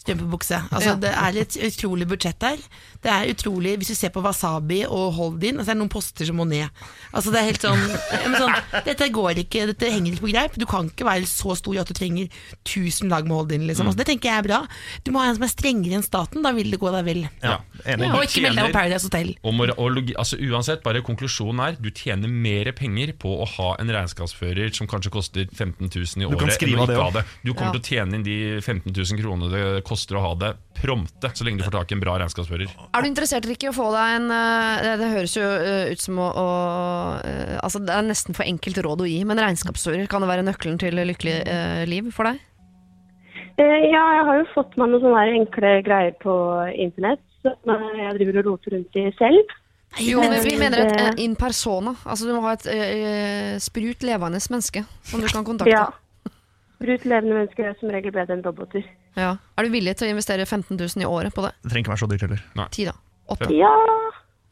Strømpebukse. Altså, Ja. Det er et utrolig budsjett der. Det er utrolig, Hvis du ser på Wasabi og Holdin, altså det er noen poster som må ned. Altså det er helt sånn, sånn Dette går ikke, dette henger ikke på greip. Du kan ikke være så stor at du trenger 1000 lag med Holdin. Liksom. Altså, det tenker jeg er bra. Du må ha en som er strengere enn staten, da vil det gå deg vel. Ja, enig. Og ikke melde deg på Paradise Hotel. Og, og altså Uansett, bare konklusjonen er du tjener mer penger på å ha en regnskapsfører som kanskje koster 15 000 i Du året. kan skrive enn å ikke ha det. Du kommer Ja. til å tjene inn de 15 000 kronene det koster å ha det prompte, så lenge du får tak i en bra regnskapsfører. Er du interessert Rikke, i å få deg en eh, Det, det høres jo eh, ut som å, å eh, Altså Det er nesten for enkelt råd å gi, men regnskapsfører, kan det være nøkkelen til lykkelig eh, liv for deg? Eh, ja, jeg har jo fått meg noen sånne enkle greier på internett som jeg driver og roter rundt i selv. Jo, men vi mener et in persona. Altså Du må ha et eh, sprut levende menneske som du kan kontakte. Ja. Sprut levende mennesker er som regel bedre enn roboter. Ja. Er du villig til å investere 15 000 i året på det? Det trenger ikke være så dyrt heller. Ti, da. Åtte. Ja,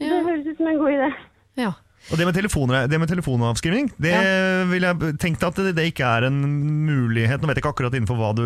det Ja. høres ut som en god idé. Ja. Og det med, telefoner, det med telefonavskrivning, det vil jeg tenke at det, det ikke er en mulighet. Nå vet jeg ikke akkurat innenfor hva du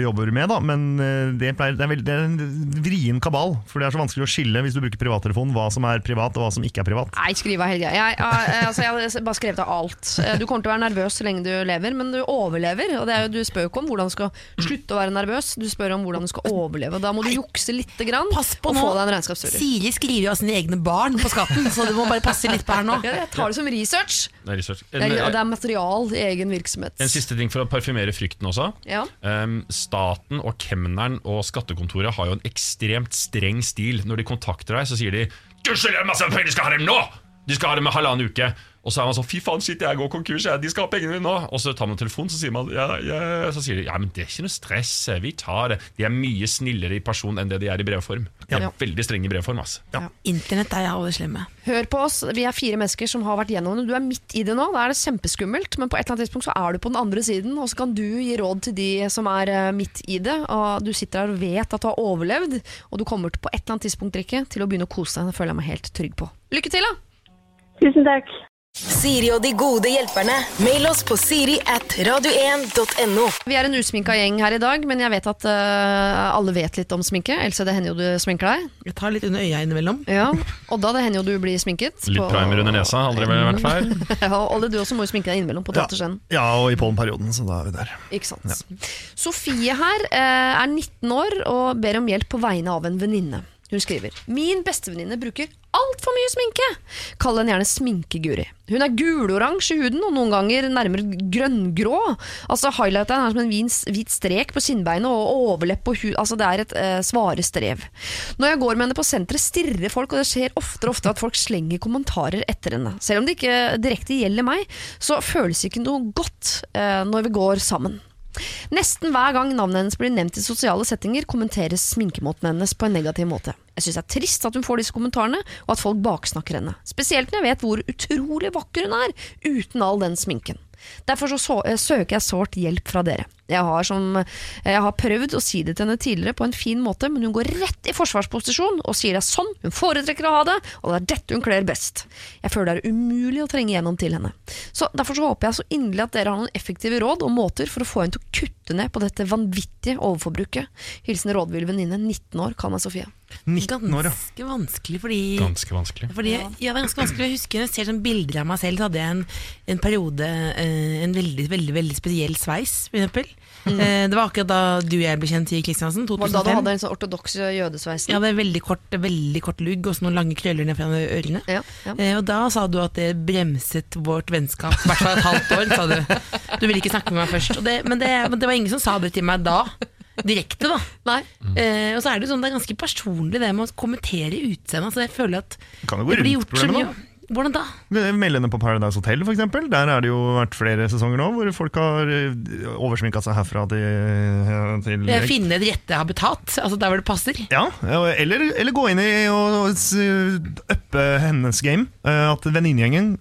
jobber med, da, men eh, det, pleier, det, er veld, det er en vrien kabal. For det er så vanskelig å skille hvis du bruker privattelefon, hva som er privat og hva som ikke er privat. Nei, skriv av hele greia. Jeg, jeg, altså, jeg har bare skrevet av alt. Eh, Du kommer til å være nervøs så lenge du lever, men du overlever. Og det er jo, du spør jo ikke om hvordan du skal slutte å være nervøs, du spør om hvordan du skal overleve. Og da må du jukse lite grann Pass på og nå. få deg en regnskapsfører. Siri skriver jo av sine egne barn på skatten, så du må bare passe litt på her nå. Ja, jeg tar det som research. Det er research. Det er, det eh, er material i egen virksomhet. en siste ting for å parfymere frykten også. Ja. Um, staten og kemneren og skattekontoret har jo en ekstremt streng stil. Når de kontakter deg, så sier de Du skylder masse penger, de skal ha dem nå! De skal ha dem med halvannen uke. Og så er man sånn Fy faen, shit, jeg går konkurs, jeg. de skal ha pengene mine nå. Og så tar man telefonen, så sier man ja, ja, Så sier de ja, men det er ikke noe stress, vi tar det. De er mye snillere i person enn det de er i brevform. De er Ja. veldig strenge i brevform. Altså. Ja. Internett er alle slemme. Hør på oss, vi er fire mennesker som har vært gjennom det. Du er midt i det nå, da er det kjempeskummelt, men på et eller annet tidspunkt så er du på den andre siden, og så kan du gi råd til de som er eh, midt i det. Og du sitter her og vet at du har overlevd, og du kommer til på et eller annet tidspunkt Rikke, til å begynne å kose deg. Det føler jeg meg helt trygg på. Lykke til, da! Tusen takk. Siri og de gode hjelperne. Mail oss på siri at radio1.no. Vi er en usminka gjeng her i dag, men jeg vet at eh, alle vet litt om sminke. Else, det hender jo du sminker deg. Jeg tar litt under øya innimellom. Ja. Odda, det hender jo du blir sminket. Litt på- primer under nesa, aldri vært feil. ja, Olli, du også må jo sminke deg innimellom på Ja, teaterscenen. ja, og i pollenperioden, så da er vi der. Ikke sant. Sofie her eh, er 19 år og ber om hjelp på vegne av en venninne. Hun skriver Min bestevenninne bruker altfor mye sminke. Kall henne gjerne Sminke-Guri. Hun er guloransje i huden og noen ganger nærmere grønngrå. Altså Highlighteren er som en hvit strek på kinnbeinet og overlepp på hud. Altså Det er et eh, svare strev. Når jeg går med henne på senteret, stirrer folk, og det skjer oftere og oftere at folk slenger kommentarer etter henne. Selv om det ikke direkte gjelder meg, så føles det ikke noe godt eh, når vi går sammen. Nesten hver gang navnet hennes blir nevnt i sosiale settinger, kommenteres sminkemåten hennes på en negativ måte. Jeg syns det er trist at hun får disse kommentarene, og at folk baksnakker henne. Spesielt når jeg vet hvor utrolig vakker hun er, uten all den sminken. Derfor så, eh, søker jeg sårt hjelp fra dere. Jeg har, som, jeg har prøvd å si det til henne tidligere på en fin måte, men hun går rett i forsvarsposisjon og sier det er sånn hun foretrekker å ha det, og det er dette hun kler best. Jeg føler det er umulig å trenge gjennom til henne. Så Derfor så håper jeg så inderlig at dere har noen effektive råd og måter for å få henne til å kutte ned på dette vanvittige overforbruket. Hilsen rådvill venninne, 19 år, kall meg Sofie. 19 år, ja. Ganske vanskelig, fordi Ganske vanskelig. Fordi, ja, det er ganske vanskelig å huske Når jeg ser sånn bilder av meg selv, så hadde jeg en, en periode eh, En veldig veldig, veldig spesiell sveis, for eksempel. Eh, det var akkurat da du og jeg ble kjent i Kristiansen. Var det da du hadde en sånn ortodoks jødesveisen? Jeg hadde veldig kort, veldig kort lugg og så noen lange krøller ned fra ørene. Ja, ja. Eh, og da sa du at det bremset vårt vennskap, i hvert fall et halvt år, sa du. Du ville ikke snakke med meg først. Og det, men, det, men det var ingen som sa det til meg da. Direkte, da. Nei. Eh, og så er det jo sånn, det er ganske personlig det med å kommentere utseendet. Altså, jeg føler at Kan jo gå det blir gjort så mye. Hvordan da? Meld henne på Paradise Hotel, eksempel. Der har det jo vært flere sesonger nå hvor folk har eh, oversminka seg herfra til, til Eh, Finne et rette habitat, altså der hvor det passer. Ja, eller, eller gå inn i og uppe hennes game. Eh, At venninnegjengen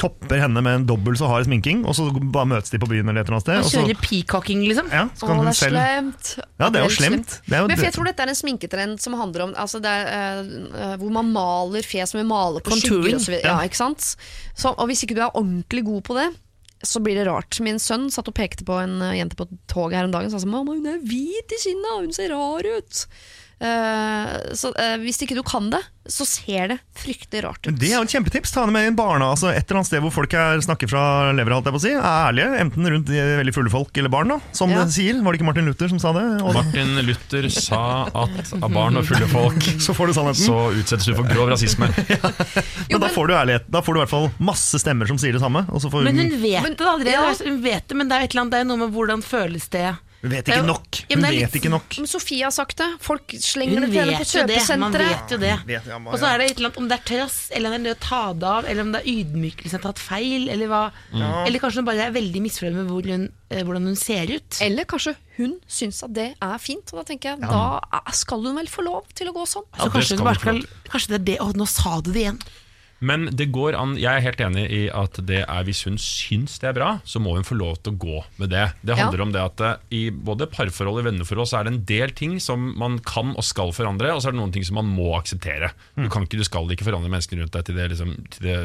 topper henne med en dobbel så hard sminking, og så bare møtes de på byen eller et eller annet sted. Og kjører så- peacocking, liksom. ja, så kan det hun er selv slemt. Ja, det er jo slemt. Det er jo Men jeg tror dette er en sminketrend som handler om altså det er, uh, hvor man maler fjes med maler på Contouring. skygger videre. Ja, ikke sant? Så, og hvis ikke du er ordentlig god på det, så blir det rart. Min sønn satt og pekte på en eh, jente på toget her om dagen og sa sånn 'Mamma, hun er hvit i kinna, hun ser rar ut'. Eh, så eh, hvis ikke du kan det, så ser det fryktelig rart ut. Det er jo et kjempetips. Ta det med i en barna, altså et eller annet sted hvor folk er, snakker fra levra, holdt jeg på å si. Er ærlige, enten rundt veldig fulle folk eller barn, da. Som Ja. det sier. Var det ikke Martin Luther som sa det? Og Martin Luther sa at av barn og fulle folk så får du sannheten. så utsettes du for grov rasisme. Jo, men da får du ærlighet. Da får du i hvert fall masse stemmer som sier det samme. Og så får Men hun, hun vet det allerede. ja. Hun vet det, men det er, et eller annet, det er noe med hvordan føles det hun vet ikke nok. Ja, Hun det vet litt- ikke nok. Men Sofie har sagt det. Folk slenger Hun det til henne på kjøpesenteret. vet jo det. Vet, ja, Og så er det et eller annet om det er trass, eller om det er det å ta det av, eller om det er ydmykelse har tatt feil, eller hva. Eller kanskje hun bare er veldig misfornøyd med hvor hun, eh, hvordan hun ser ut. Eller kanskje hun syns at det er fint. Og da tenker jeg, da skal hun vel få lov til å gå sånn. Så kanskje, skal hun bare kanskje det er det Å, nå sa du det igjen. Men det går an, jeg er helt enig i at det er hvis hun syns det er bra, så må hun få lov til å gå med det. Det handler Ja. om det at eh, i både parforhold og venneforhold så er det en del ting som man kan og skal forandre, og så er det noen ting som man må akseptere. Du kan ikke, du skal ikke forandre menneskene rundt deg til det, liksom, til det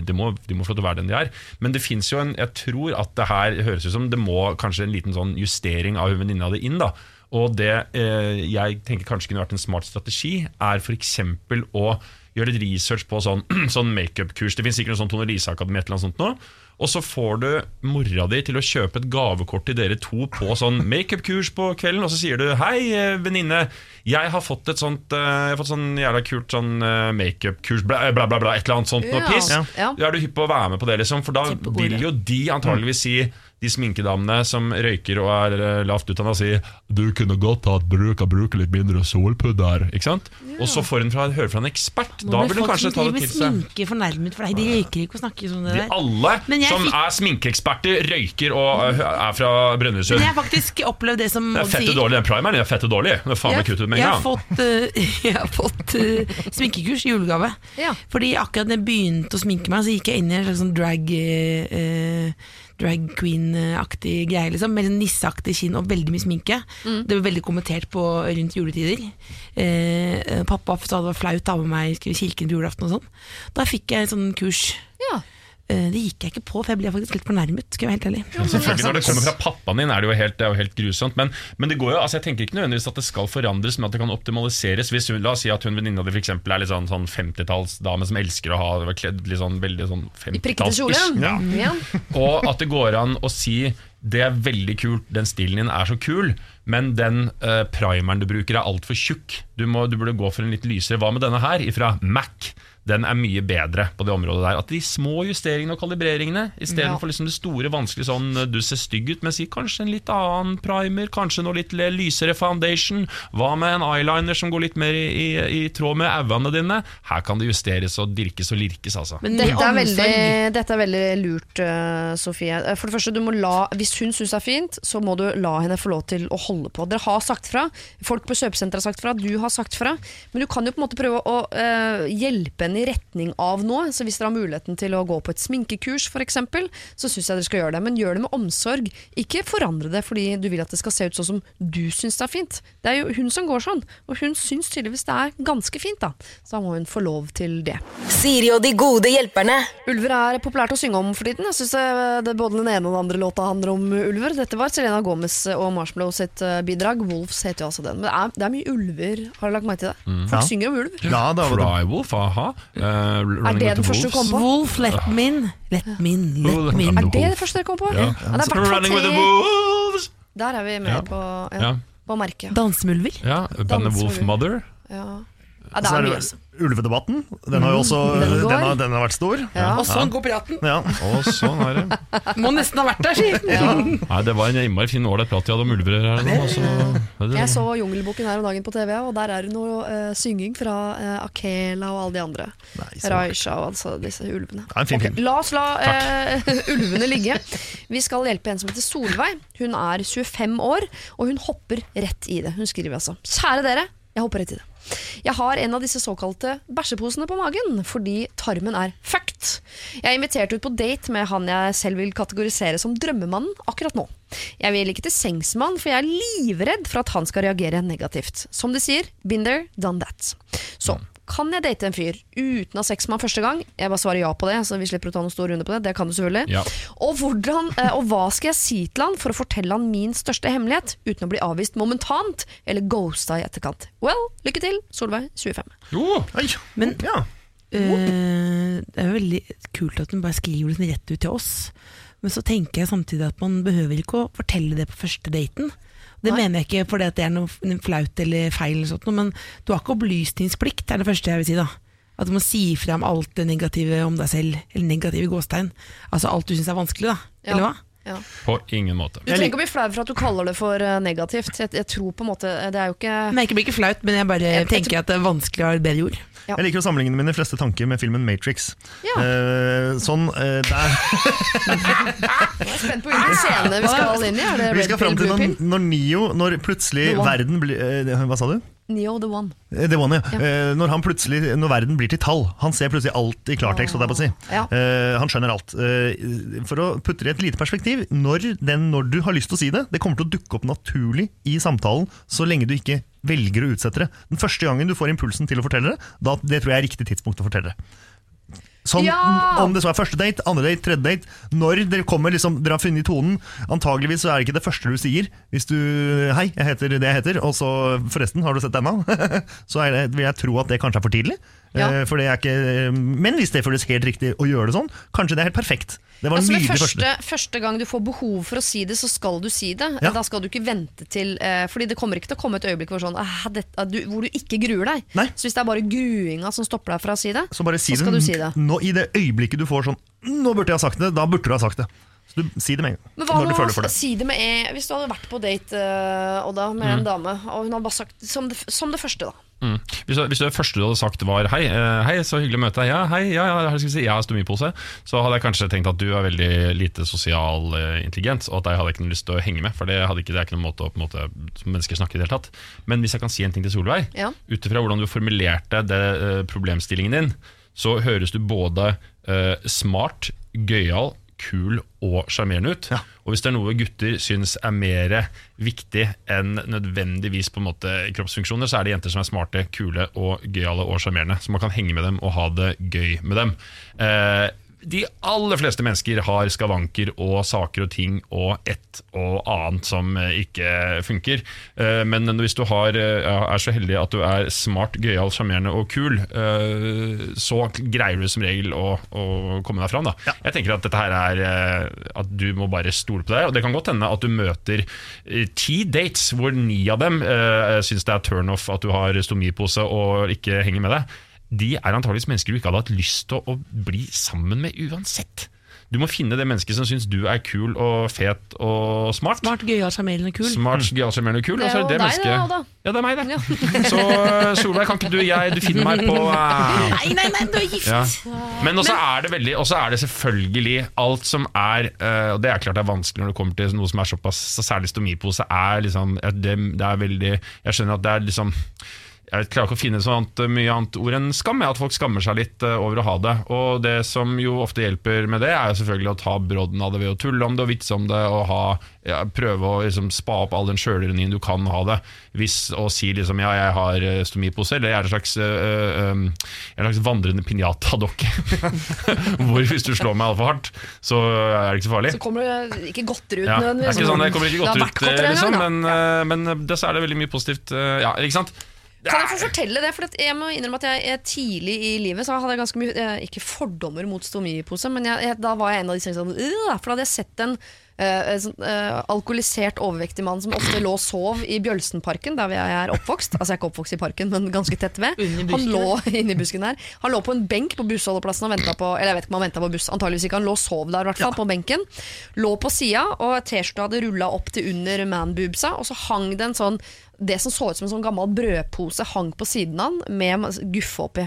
de, de, må, de må få lov til å være den de er. Men det fins jo en Jeg tror at det her høres ut som det må kanskje en liten sånn justering av hun venninna di inn, da. Og det eh, jeg tenker kanskje kunne vært en smart strategi, er f.eks. å gjøre litt research på sånn, sånn makeup-kurs. Det finnes sikkert noe sånn Tone Lise-akademi et eller annet sånt nå. Og så får du mora di til å kjøpe et gavekort til dere to på sånn makeup-kurs på kvelden, og så sier du 'Hei, eh, venninne, jeg har fått et sånt eh, Jeg har fått sånn jævla kult sånn eh, makeup-kurs, bla, bla, bla, bla, et eller annet sånt noe Ja. piss'. Ja. Ja. Er du hypp på å være med på det, liksom? For da vil jo de antageligvis si de sminkedamene som røyker og er eh, lavt utdanna, si Du kunne godt hatt bruk av bruke litt mindre solpudder. Ikke sant? Og så får hun fra, høre fra en ekspert. Nå da vil hun kanskje ta det til seg. sminke fornærmet for deg. De røyker ikke og snakker sånn det der. De alle som fikk- er sminkeeksperter, røyker og øh, er fra Brønnøysund. Men jeg har faktisk opplevd det som Det er Odd fette sier. dårlig. Den primeren er fette dårlig. Det er faen meg kuttet kutt ut med jeg en har gang. fått, uh, jeg har fått uh, sminkekurs i julegave. Ja. Fordi akkurat da jeg begynte å sminke meg, så gikk jeg inn i en slags sånn drag eh, Drag queen-aktig greie, liksom. Med nisseaktig kinn og veldig mye sminke. Mm. Det var veldig kommentert på rundt juletider. Eh, pappa sa det var flaut å ha med meg i kirken på julaften og sånn. Da fikk jeg et sånn kurs. Ja. Eh, Det gikk jeg ikke på, for jeg ble faktisk litt fornærmet. Skal jeg være helt ærlig. Selvfølgelig Når det kommer fra pappaen din, er det jo helt, det er jo helt grusomt. Men, men det går jo, altså jeg tenker ikke nødvendigvis at det skal forandres, men at det kan optimaliseres. Hvis hun, La oss si at hun venninna di er litt sånn, sånn 50-tallsdame som elsker å ha kledd litt sånn veldig sånn I prikkete kjole. 50-talls-ish. Ja. Ja. Og at det går an å si det er veldig kult, den stilen din er så kul, men den uh, primeren du bruker er altfor tjukk. Du, må, du burde gå for en litt lysere. Hva med denne her, ifra Mac? Den er mye bedre på det området der. At de små justeringene og kalibreringene, istedenfor Ja. liksom det store, vanskelige sånn eh, du ser stygg ut, men si kanskje en litt annen primer, kanskje noe litt lysere foundation. Hva med en eyeliner som går litt mer i, i, i tråd med øynene dine? Her kan det justeres og dirkes og lirkes, altså. Men Dette er, veldig, dette er veldig lurt, eh, Sofie. Eh, For det første, du må la, Hvis hun syns det er fint, så må du la henne få lov til å holde på. Dere har sagt fra. Folk på kjøpesenteret har sagt fra. Du har sagt fra. Men du kan jo på en måte prøve å uh, hjelpe henne i retning av noe. Så Hvis dere har muligheten til å gå på et sminkekurs, f.eks., så syns jeg dere skal gjøre det. Men gjør det med omsorg. Ikke forandre det fordi du vil at det skal se ut sånn som du syns det er fint. Det er jo hun som går sånn, og hun syns tydeligvis det er ganske fint. da Så da må hun få lov til det. Siri og de gode hjelperne. Ulver er populært å synge om for tiden. Jeg synes det, det Både den ene og den andre låta handler om ulver. Dette var Selena Gomez og Marshmallow sitt eh, bidrag. Wolves heter jo altså den. Men det er, det er mye ulver, har du lagt merke til det? Folk Ja. synger om ulv. Ja, det. Crywolf, aha. Eh, Er det den første du kom på? Wolf, let me in. Let me in, let me in. Er det det første dere kom på? Ja. det er Running with the. Wolves! Der er vi med Ja. på, ja, Ja. på merket. Dansemulver. Ja, bandet Wolf? Mother. Ja. ja, det er mye. altså. Ulvedebatten. Den har jo også Den den har, den har vært stor. Ja. Og sånn går piraten. Ja. Og sånn er det. Må nesten ha vært der, si. Nei, det var en innmari fin ålreit prat vi hadde om ulver her nå. og så- ja, det- Jeg så Jungelboken her om dagen på TV, og der er det noe uh, synging fra uh, Akela og alle de andre. Nei, Raisha og altså disse ulvene. Ja, en fin okay, film. La oss la uh, ulvene ligge. Vi skal hjelpe en som heter Solveig. Hun er 25 år, og hun hopper rett i det. Hun skriver altså Kjære dere, jeg hopper rett i det. Jeg har en av disse såkalte bæsjeposene på magen, fordi tarmen er fucked. Jeg er invitert ut på date med han jeg selv vil kategorisere som drømmemannen akkurat nå. Jeg vil ikke til sengs med han, for jeg er livredd for at han skal reagere negativt. Som de sier, been there, done that. Så, kan jeg date en fyr uten å ha sex med han første gang? Jeg bare svarer ja på det, så vi slipper å ta noen stor runde på det. Det kan du selvfølgelig. Ja. Og, hvordan, eh, og hva skal jeg si til han for å fortelle han min største hemmelighet, uten å bli avvist momentant eller ghosta i etterkant? Well, lykke til, Solveig, 25. Jo, ei. Men- ja. øh, det er jo veldig kult at hun bare skriver det rett ut til oss. Men så tenker jeg samtidig at man behøver ikke å fortelle det på første daten. Det Nei. mener jeg ikke fordi at det er noe flaut eller feil, eller sånt, men du har ikke opplysningsplikt, er det første jeg vil si. da At du må si frem alt det negative om deg selv, eller negative gåstegn. Altså alt du syns er vanskelig, da. Ja. Eller hva? Ja. på ingen måte. Du trenger ikke å bli flau for at du kaller det for eh, negativt. Jeg, jeg tror på en måte Det er jo ikke Nei, ikke blir ikke flaut, men jeg bare Jeg- jeg tenker at det er vanskelig å ha et bedre ord. Ja. Jeg liker å sammenligne mine fleste tanker med filmen Matrix. Ja. Uh, sånn, uh, der, Jeg er spent på hvilken scene vi skal inn i. Er det vi skal fram til når, når Neo, når plutselig verden blir uh, Hva sa du? Neo the One. The one ja. Ja. Når, han når verden blir til tall. Han ser plutselig alt i klartekst. å si. Ja. Eh, han skjønner alt. For å putte det i et lite perspektiv, når, den, når du har lyst til å si det, det kommer til å dukke opp naturlig i samtalen så lenge du ikke velger å utsette det. Den første gangen du får impulsen til å fortelle det, da, det tror jeg er riktig tidspunkt å fortelle det. Sånn, Ja! Om det så er første date, andre date, tredje date. Når dere kommer liksom, dere har funnet tonen. Antageligvis så er det ikke det første du sier. Hvis du 'hei, jeg heter det jeg heter', og så 'forresten, har du sett denne?' så er det, vil jeg tro at det kanskje er for tidlig. Ja. Eh, For det er ikke, men hvis det føles helt riktig å gjøre det sånn, kanskje det er helt perfekt. Det var Altså nydelig første, første. gang du får behov for å si det, så skal du si det. Ja. Da skal du ikke vente til eh, Fordi det kommer ikke til å komme et øyeblikk hvor, sånn, ah, det, ah, du, hvor du ikke gruer deg. Nei. Så hvis det er bare gruinga som stopper deg fra å si det, Så bare si så skal det, du si det. Nå, I det øyeblikket du får sånn 'nå burde jeg ha sagt det', da burde du ha sagt det. Så du, si det med en gang. Men hva når du føler for det. si det med en, Hvis du hadde vært på date uh, Odda, med Mm. en dame, og hun hadde bare sagt som det, som det første, da. Mm. Hvis, hvis det første du hadde sagt var hei, eh, hei, så hyggelig å møte deg, ja, hei, ja, ja, vi si, jeg har stomipose, så hadde jeg kanskje tenkt at du er veldig lite sosial eh, intelligent, og at jeg hadde ikke noe lyst til å henge med, for det, ikke, det er ikke noen måte måte, som mennesker snakker i det hele tatt. Men hvis jeg kan si en ting til Solveig, Ja. ut ifra hvordan du formulerte det, problemstillingen din, så høres du både uh, smart, gøyal, kul og sjarmerende ut. Og hvis det er noe gutter syns er mer viktig enn nødvendigvis på en måte kroppsfunksjoner, så er det jenter som er smarte, kule og gøyale og sjarmerende. Så man kan henge med dem og ha det gøy med dem. Eh, de aller fleste mennesker har skavanker og saker og ting og et og annet som eh, ikke funker. Eh, Men hvis du har, eh, er så heldig at du er smart, gøyal, sjarmerende og kul, så greier du som regel å, å komme deg fram. Da. Jeg tenker at dette her er at du må bare stole på deg. Og det kan godt hende at du møter ti dates hvor ni av dem syns det er turnoff at du har stomipose og ikke henger med deg de er antageligvis mennesker du ikke hadde hatt lyst til å bli sammen med uansett. Du må finne det mennesket som syns du er kul og fet og smart. Smart, gøyal, sjarmerende, kul. Smart, gøyal, sjarmerende og kul. Det er og så jo deg, mennesket- det, da. Ja, det er meg, det. Så eh, Solveig, kan ikke du jeg, Du finner meg på uh... Nei, nei, nei, du er gift! ja. Men også er det veldig Og så er det selvfølgelig alt som er uh, Og det er klart det er vanskelig når det kommer til noe som er såpass så Særlig stomipose er liksom det, det er veldig Jeg skjønner at det er liksom jeg vet, klarer ikke å finne så mye annet ord enn skam. At folk skammer seg litt eh, over å ha det. Og det som jo ofte hjelper med det, er jo selvfølgelig å ta brodden av det ved å tulle om det og vitse om det. Og ha, ja, prøve å liksom, spa opp all den sjølironien du kan ha det. Hvis å si liksom ja, jeg har eh, stomipose, eller jeg er en slags, øh, øh, en slags vandrende pinjata-dokke. Hvor hvis du slår meg altfor hardt, så er det ikke så farlig. Så kommer det ikke godteri ut Ja, det er nødvendigvis. sånn, det kommer ikke godt ut, liksom, men, øh, men det, så er det veldig mye positivt. Ja, ikke sant? Kan jeg få fortelle det? For jeg må innrømme at jeg, er tidlig i livet så hadde jeg ganske mye eh, Ikke fordommer mot stomipose, men jeg, jeg, da var jeg en av de som sånn, «Øh», For da hadde jeg sett en Uh, sånn, uh, alkoholisert, overvektig mann som ofte lå og sov i Bjølsenparken, der jeg er oppvokst. Altså jeg er ikke oppvokst i parken, men ganske tett ved. Han lå inni busken der Han lå på en benk på bussholdeplassen og venta på Eller jeg vet ikke om han venta på buss, antageligvis ikke. Han lå og sov der, i hvert fall, på benken. Lå på sida, og T-skjorta hadde rulla opp til under manboobsa, og så hang det en sånn det som så ut som en sånn gammel brødpose hang på siden av den med guffe oppi.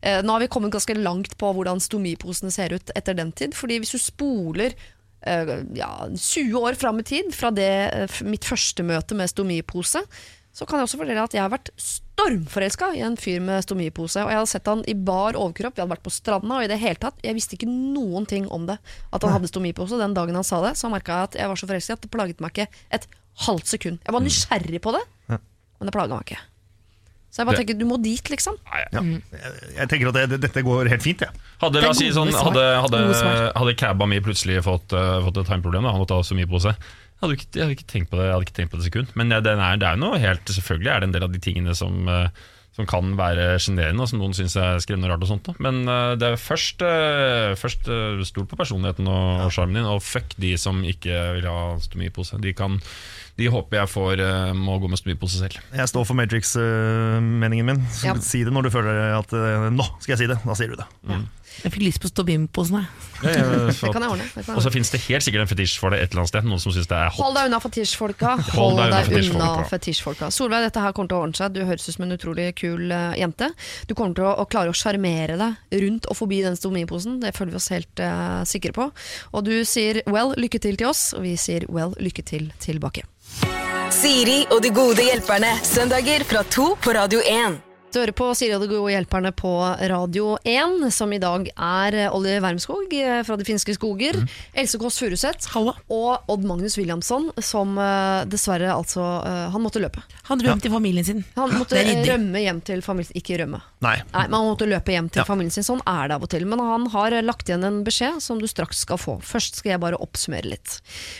Eh, nå har vi kommet ganske langt på hvordan stomiposene ser ut etter den tid. fordi hvis du spoler eh, ja, 20 år fram i tid fra det, eh, mitt første møte med stomipose, så kan jeg også fortelle at jeg har vært stormforelska i en fyr med stomipose. Og jeg hadde sett han i bar overkropp, vi hadde vært på stranda, og i det hele tatt, jeg visste ikke noen ting om det. At han hadde stomipose. Den dagen han sa det, så merka jeg at jeg var så forelska at det plaget meg ikke et halvt sekund. Jeg var nysgjerrig på det, men det plaga meg ikke. Så jeg bare tenker, du må dit, liksom. Ja. Jeg, jeg tenker at det, det, dette går helt fint, jeg. Hadde, la oss si sånn, hadde, hadde, hadde cabba mi plutselig fått, uh, fått et timeproblem, han måtte ha så mye på seg. Jeg hadde, ikke, jeg, hadde ikke tenkt på det, jeg hadde ikke tenkt på det sekund. Men ja, den er, det er jo noe helt Selvfølgelig er det en del av de tingene som, eh, som kan være sjenerende, og som noen syns er skremmende rart. og sånt da. Men eh, det er først, først stol på personligheten og sjarmen din, og fuck de som ikke vil ha stomipose. De, kan, de håper jeg får uh, må gå med seg selv. Jeg står for Matrix-meningen min. Så Ja. Si det når du føler at uh, nå skal jeg si det. Da sier du det. Jeg fikk lyst på stomimposen, jeg. Det kan jeg ordne. ordne. Og så finnes det helt sikkert en fetisj for det et eller annet sted. Noen som synes det er hot. Hold deg unna fetisjfolka. Hold Hold deg unna fetisjfolka. fetisjfolka. Solveig, dette her kommer til å ordne seg. Du høres ut som en utrolig kul uh, jente. Du kommer til å, å klare å sjarmere deg rundt og forbi den stomiposen. Det føler vi oss helt uh, sikre på. Og du sier well, lykke til til oss, og vi sier well, lykke til tilbake. Siri og de gode hjelperne. Søndager fra to på Radio 1. Du hører på Siri og de gode hjelperne på Radio 1, som i dag er Olje Olli Wermskog eh, fra De finske skoger, Else Kåss Furuseth og Odd Magnus Williamson, som eh, dessverre altså eh, Han måtte løpe. Han rømte til familien sin. Han måtte rømme hjem til familien Ikke rømme. Nei. Nei, men Han måtte løpe hjem til Ja. familien sin. Sånn er det av og til. Men han har eh, lagt igjen en beskjed som du straks skal få. Først skal jeg bare oppsummere litt.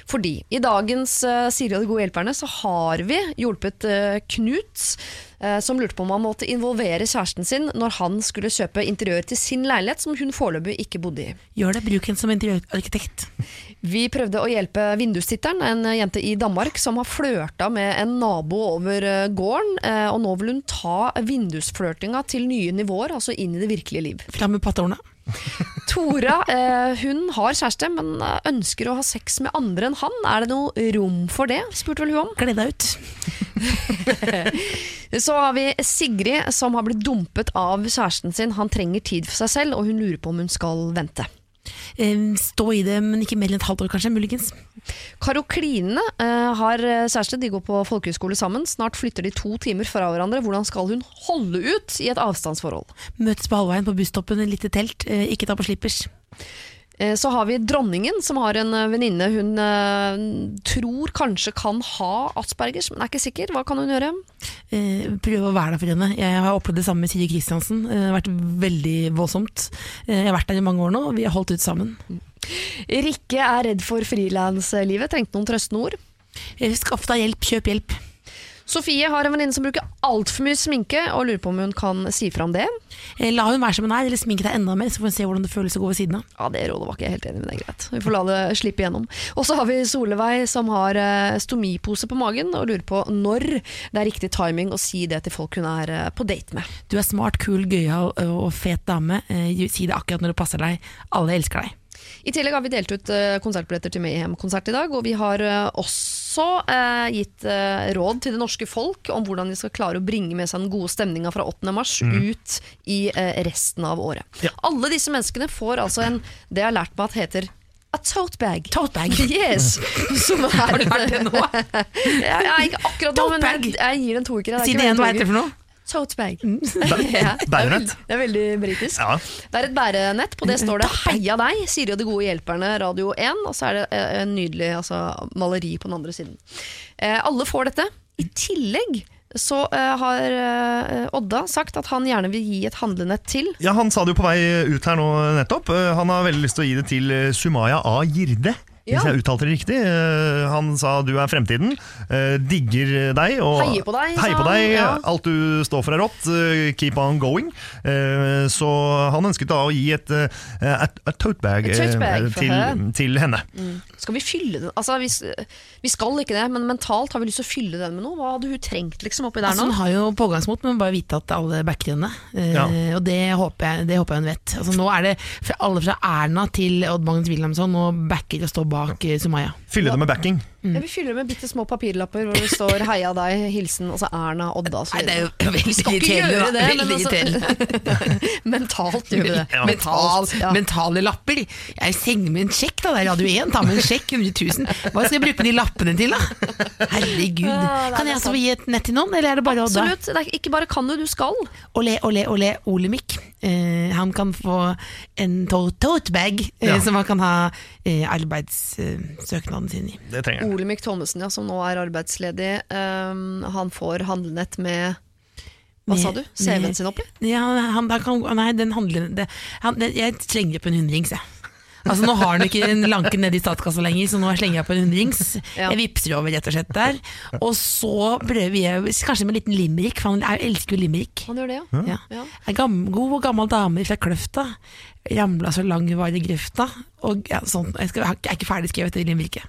Fordi i dagens Siri og de gode hjelperne så har vi hjulpet eh, Knut, eh, som lurte på om han måtte involvere kjæresten sin når han skulle kjøpe interiør til sin leilighet, som hun foreløpig ikke bodde i. Gjør det, bruk henne som interiørarkitekt. Vi prøvde å hjelpe vindustitteren, en jente i Danmark som har flørta med en nabo over eh, gården, eh, og nå vil hun ta vindusflørtinga til nye nivåer, altså inn i det virkelige liv. Fram med pattehorna. Tora eh, hun har kjæreste, men eh, ønsker å ha sex med andre enn han. Er det noe rom for det, spurte vel hun om. Gled deg ut. Så har vi Sigrid som har blitt dumpet av kjæresten sin. Han trenger tid for seg selv, og hun lurer på om hun skal vente. Stå i det, men ikke mer enn et halvt år, kanskje. Muligens. Karo Kline eh, har eh, kjæreste, de går på folkehøyskole sammen. Snart flytter de to timer fra hverandre. Hvordan skal hun holde ut i et avstandsforhold? Møtes på halvveien på busstoppen, et lite telt. Eh, Ikke ta på slippers. Eh, Så har vi dronningen, som har en eh, venninne hun eh, tror kanskje kan ha aspergers, men er ikke sikker. Hva kan hun gjøre? eh, prøve å være der for henne. Jeg har opplevd det samme med Siri Kristiansen. Det har vært veldig voldsomt. Jeg har vært der i mange år nå, og vi har holdt ut sammen. Rikke er redd for frilanslivet. Trengte noen trøstende ord. Skaff deg hjelp, kjøp hjelp. Sofie har en venninne som bruker altfor mye sminke, og lurer på om hun kan si fra om det. Eh, La hun være som hun er, eller sminke deg enda mer, så får hun se hvordan det føles å gå ved siden av. Ja, Det rådet var ikke jeg helt enig med. Det er greit. Vi får la det slippe igjennom. Og så har vi Solveig som har eh, stomipose på magen, og lurer på når det er riktig timing å si det til folk hun er eh, på date med. Du er smart, kul, gøyal og fet dame. Si det akkurat når det passer deg. Alle elsker deg. I tillegg har vi delt ut eh, konsertbilletter til Mayhem-konsert i dag, og vi har eh, også eh, gitt råd til det norske folk om hvordan de skal klare å bringe med seg den gode stemninga fra 8. mars ut i resten av året. Ja. Alle disse menneskene får altså en det jeg har lært meg at heter a tote bag. Tote bag. Yes! Som er, Har du lært det nå? ja, ikke akkurat nå, men jeg, jeg gir den en toer. Si det igjen, hva heter det for noe? Tote bag. Ja, er Bærenett. Det er veldig britisk. Ja. Det er et bærenett. På det står det 'Heia deg', Siri og de gode hjelperne, Radio 1. Og så er det eh, en nydelig altså, maleri på den andre siden. Eh, alle får dette. I tillegg så uh, har uh, Odda sagt at han gjerne vil gi et handlenett til. Ja, Han sa det jo på vei ut her nå nettopp. Uh, Han har veldig lyst til å gi det til Sumaya A. Girde. Hvis jeg uttalte det riktig. Eh, Han sa du er fremtiden, eh, digger deg og Heier på deg, heier på deg. ja. Alt du står for er rått. eh, Keep on going. Eh, Så han ønsket da å gi et, et, et tote bag, Et tote bag for til, til henne. Skal vi fylle den? Altså, vi, vi skal ikke det, men mentalt har vi lyst til å fylle den med noe. Hva hadde hun trengt liksom oppi der Altså, nå? hun har jo pågangsmot, men bare vite at alle backer henne. Eh, Ja. Og det håper, jeg, det håper jeg hun vet. Altså, nå er det alle fra Erna til Odd Magnus Wilhelmsson og backer og står bak eh, Sumaya. Fylle det med backing. Jeg vil fylle med bitte små papirlapper hvor det står 'Heia deg', hilsen altså Erna, Odda osv. Nei, det er jo veldig skal ikke irriterende. gjøre da. det, men altså- Mentalt gjør vi det. Ja. Mentalt, ja. Mentale lapper. Jeg sender med en sjekk, da. Det er Radio 1. Ta med en sjekk, 100 000. Hva skal jeg bruke de lappene til, da? Herregud. Ja, er Kan jeg altså gi et nett til noen, eller er det bare Odda? Absolutt. Det er ikke bare kan du, du skal. Ole, ole, ole, Olemic. Uh, han kan få en tote bag uh, Ja. som han kan ha uh, arbeidssøknaden sin i. Det trenger jeg. Olemic Thommessen, ja, som nå er arbeidsledig, um, han får handlenett med Hva sa du? CV-en sin oppi? Ja, han, han, kan, nei, den handler det, han, det, Jeg slenger på en hundrings, jeg. Altså Nå har han ikke en lanke nede i statskassa lenger, så nå slenger jeg på en hundrings. Ja. Jeg vippser over rett og slett der. Og så prøver jeg kanskje med en liten limerick, for han er- elsker jo limerick. Han gjør det, ja. Ja. Ja. En gam, god og gammel dame fra Kløfta ramla så lang var i grøfta. Og ja, sånn, jeg, skal, jeg er ikke ferdig skrevet det limericket.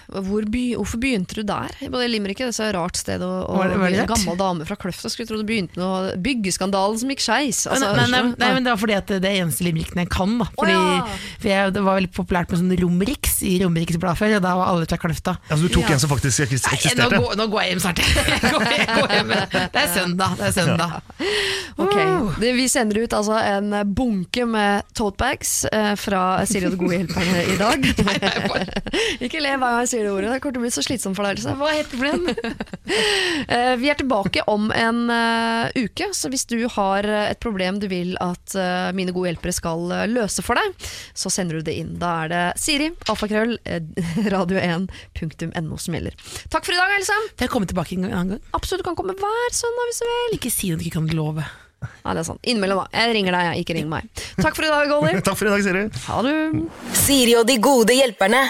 Hvor by, hvorfor begynte du der? Både Limerick er et så rart sted. Og, og Var det- var det en gammel dame fra Kløfta skulle tro du begynte med noe Byggeskandalen som gikk skeis. Altså, nei, nei, nei, men det var fordi at det er eneste limericken jeg kan. Da. Fordi, ja. for jeg, Det var veldig populært med sånn Romeriks i Romeriks blad før, og da var alle fra Kløfta. Altså, du tok Ja. en som faktisk eksisterte? Nei, nå, går, nå går jeg hjem snart. Går, går hjem. Det er søndag. Det er søndag. Ok, det, Vi sender ut altså en bunke med totebags eh, fra Siri og de gode hjelperne i dag. Ikke le hva jeg jeg sier det ordet, det kommer til å bli så slitsomt for deg. Else. Hva heter den? Eh, vi er tilbake om en uh, uke, så hvis du har eh, et problem du vil at uh, mine gode hjelpere skal løse for deg, så sender du det inn. Da er det Siri, alfakrøll, eh, radio1.no som gjelder. Takk for i dag, Else. Får jeg komme tilbake en annen gang? Absolutt, du kan komme hver søndag hvis du vil. Ikke si noe du ikke kan love. Ja, det er sant. Innimellom, da. Jeg ringer deg, jeg. ikke ring meg. Takk for i dag, Olli. Takk for i dag, Siri. Ha det. Siri og de gode hjelperne.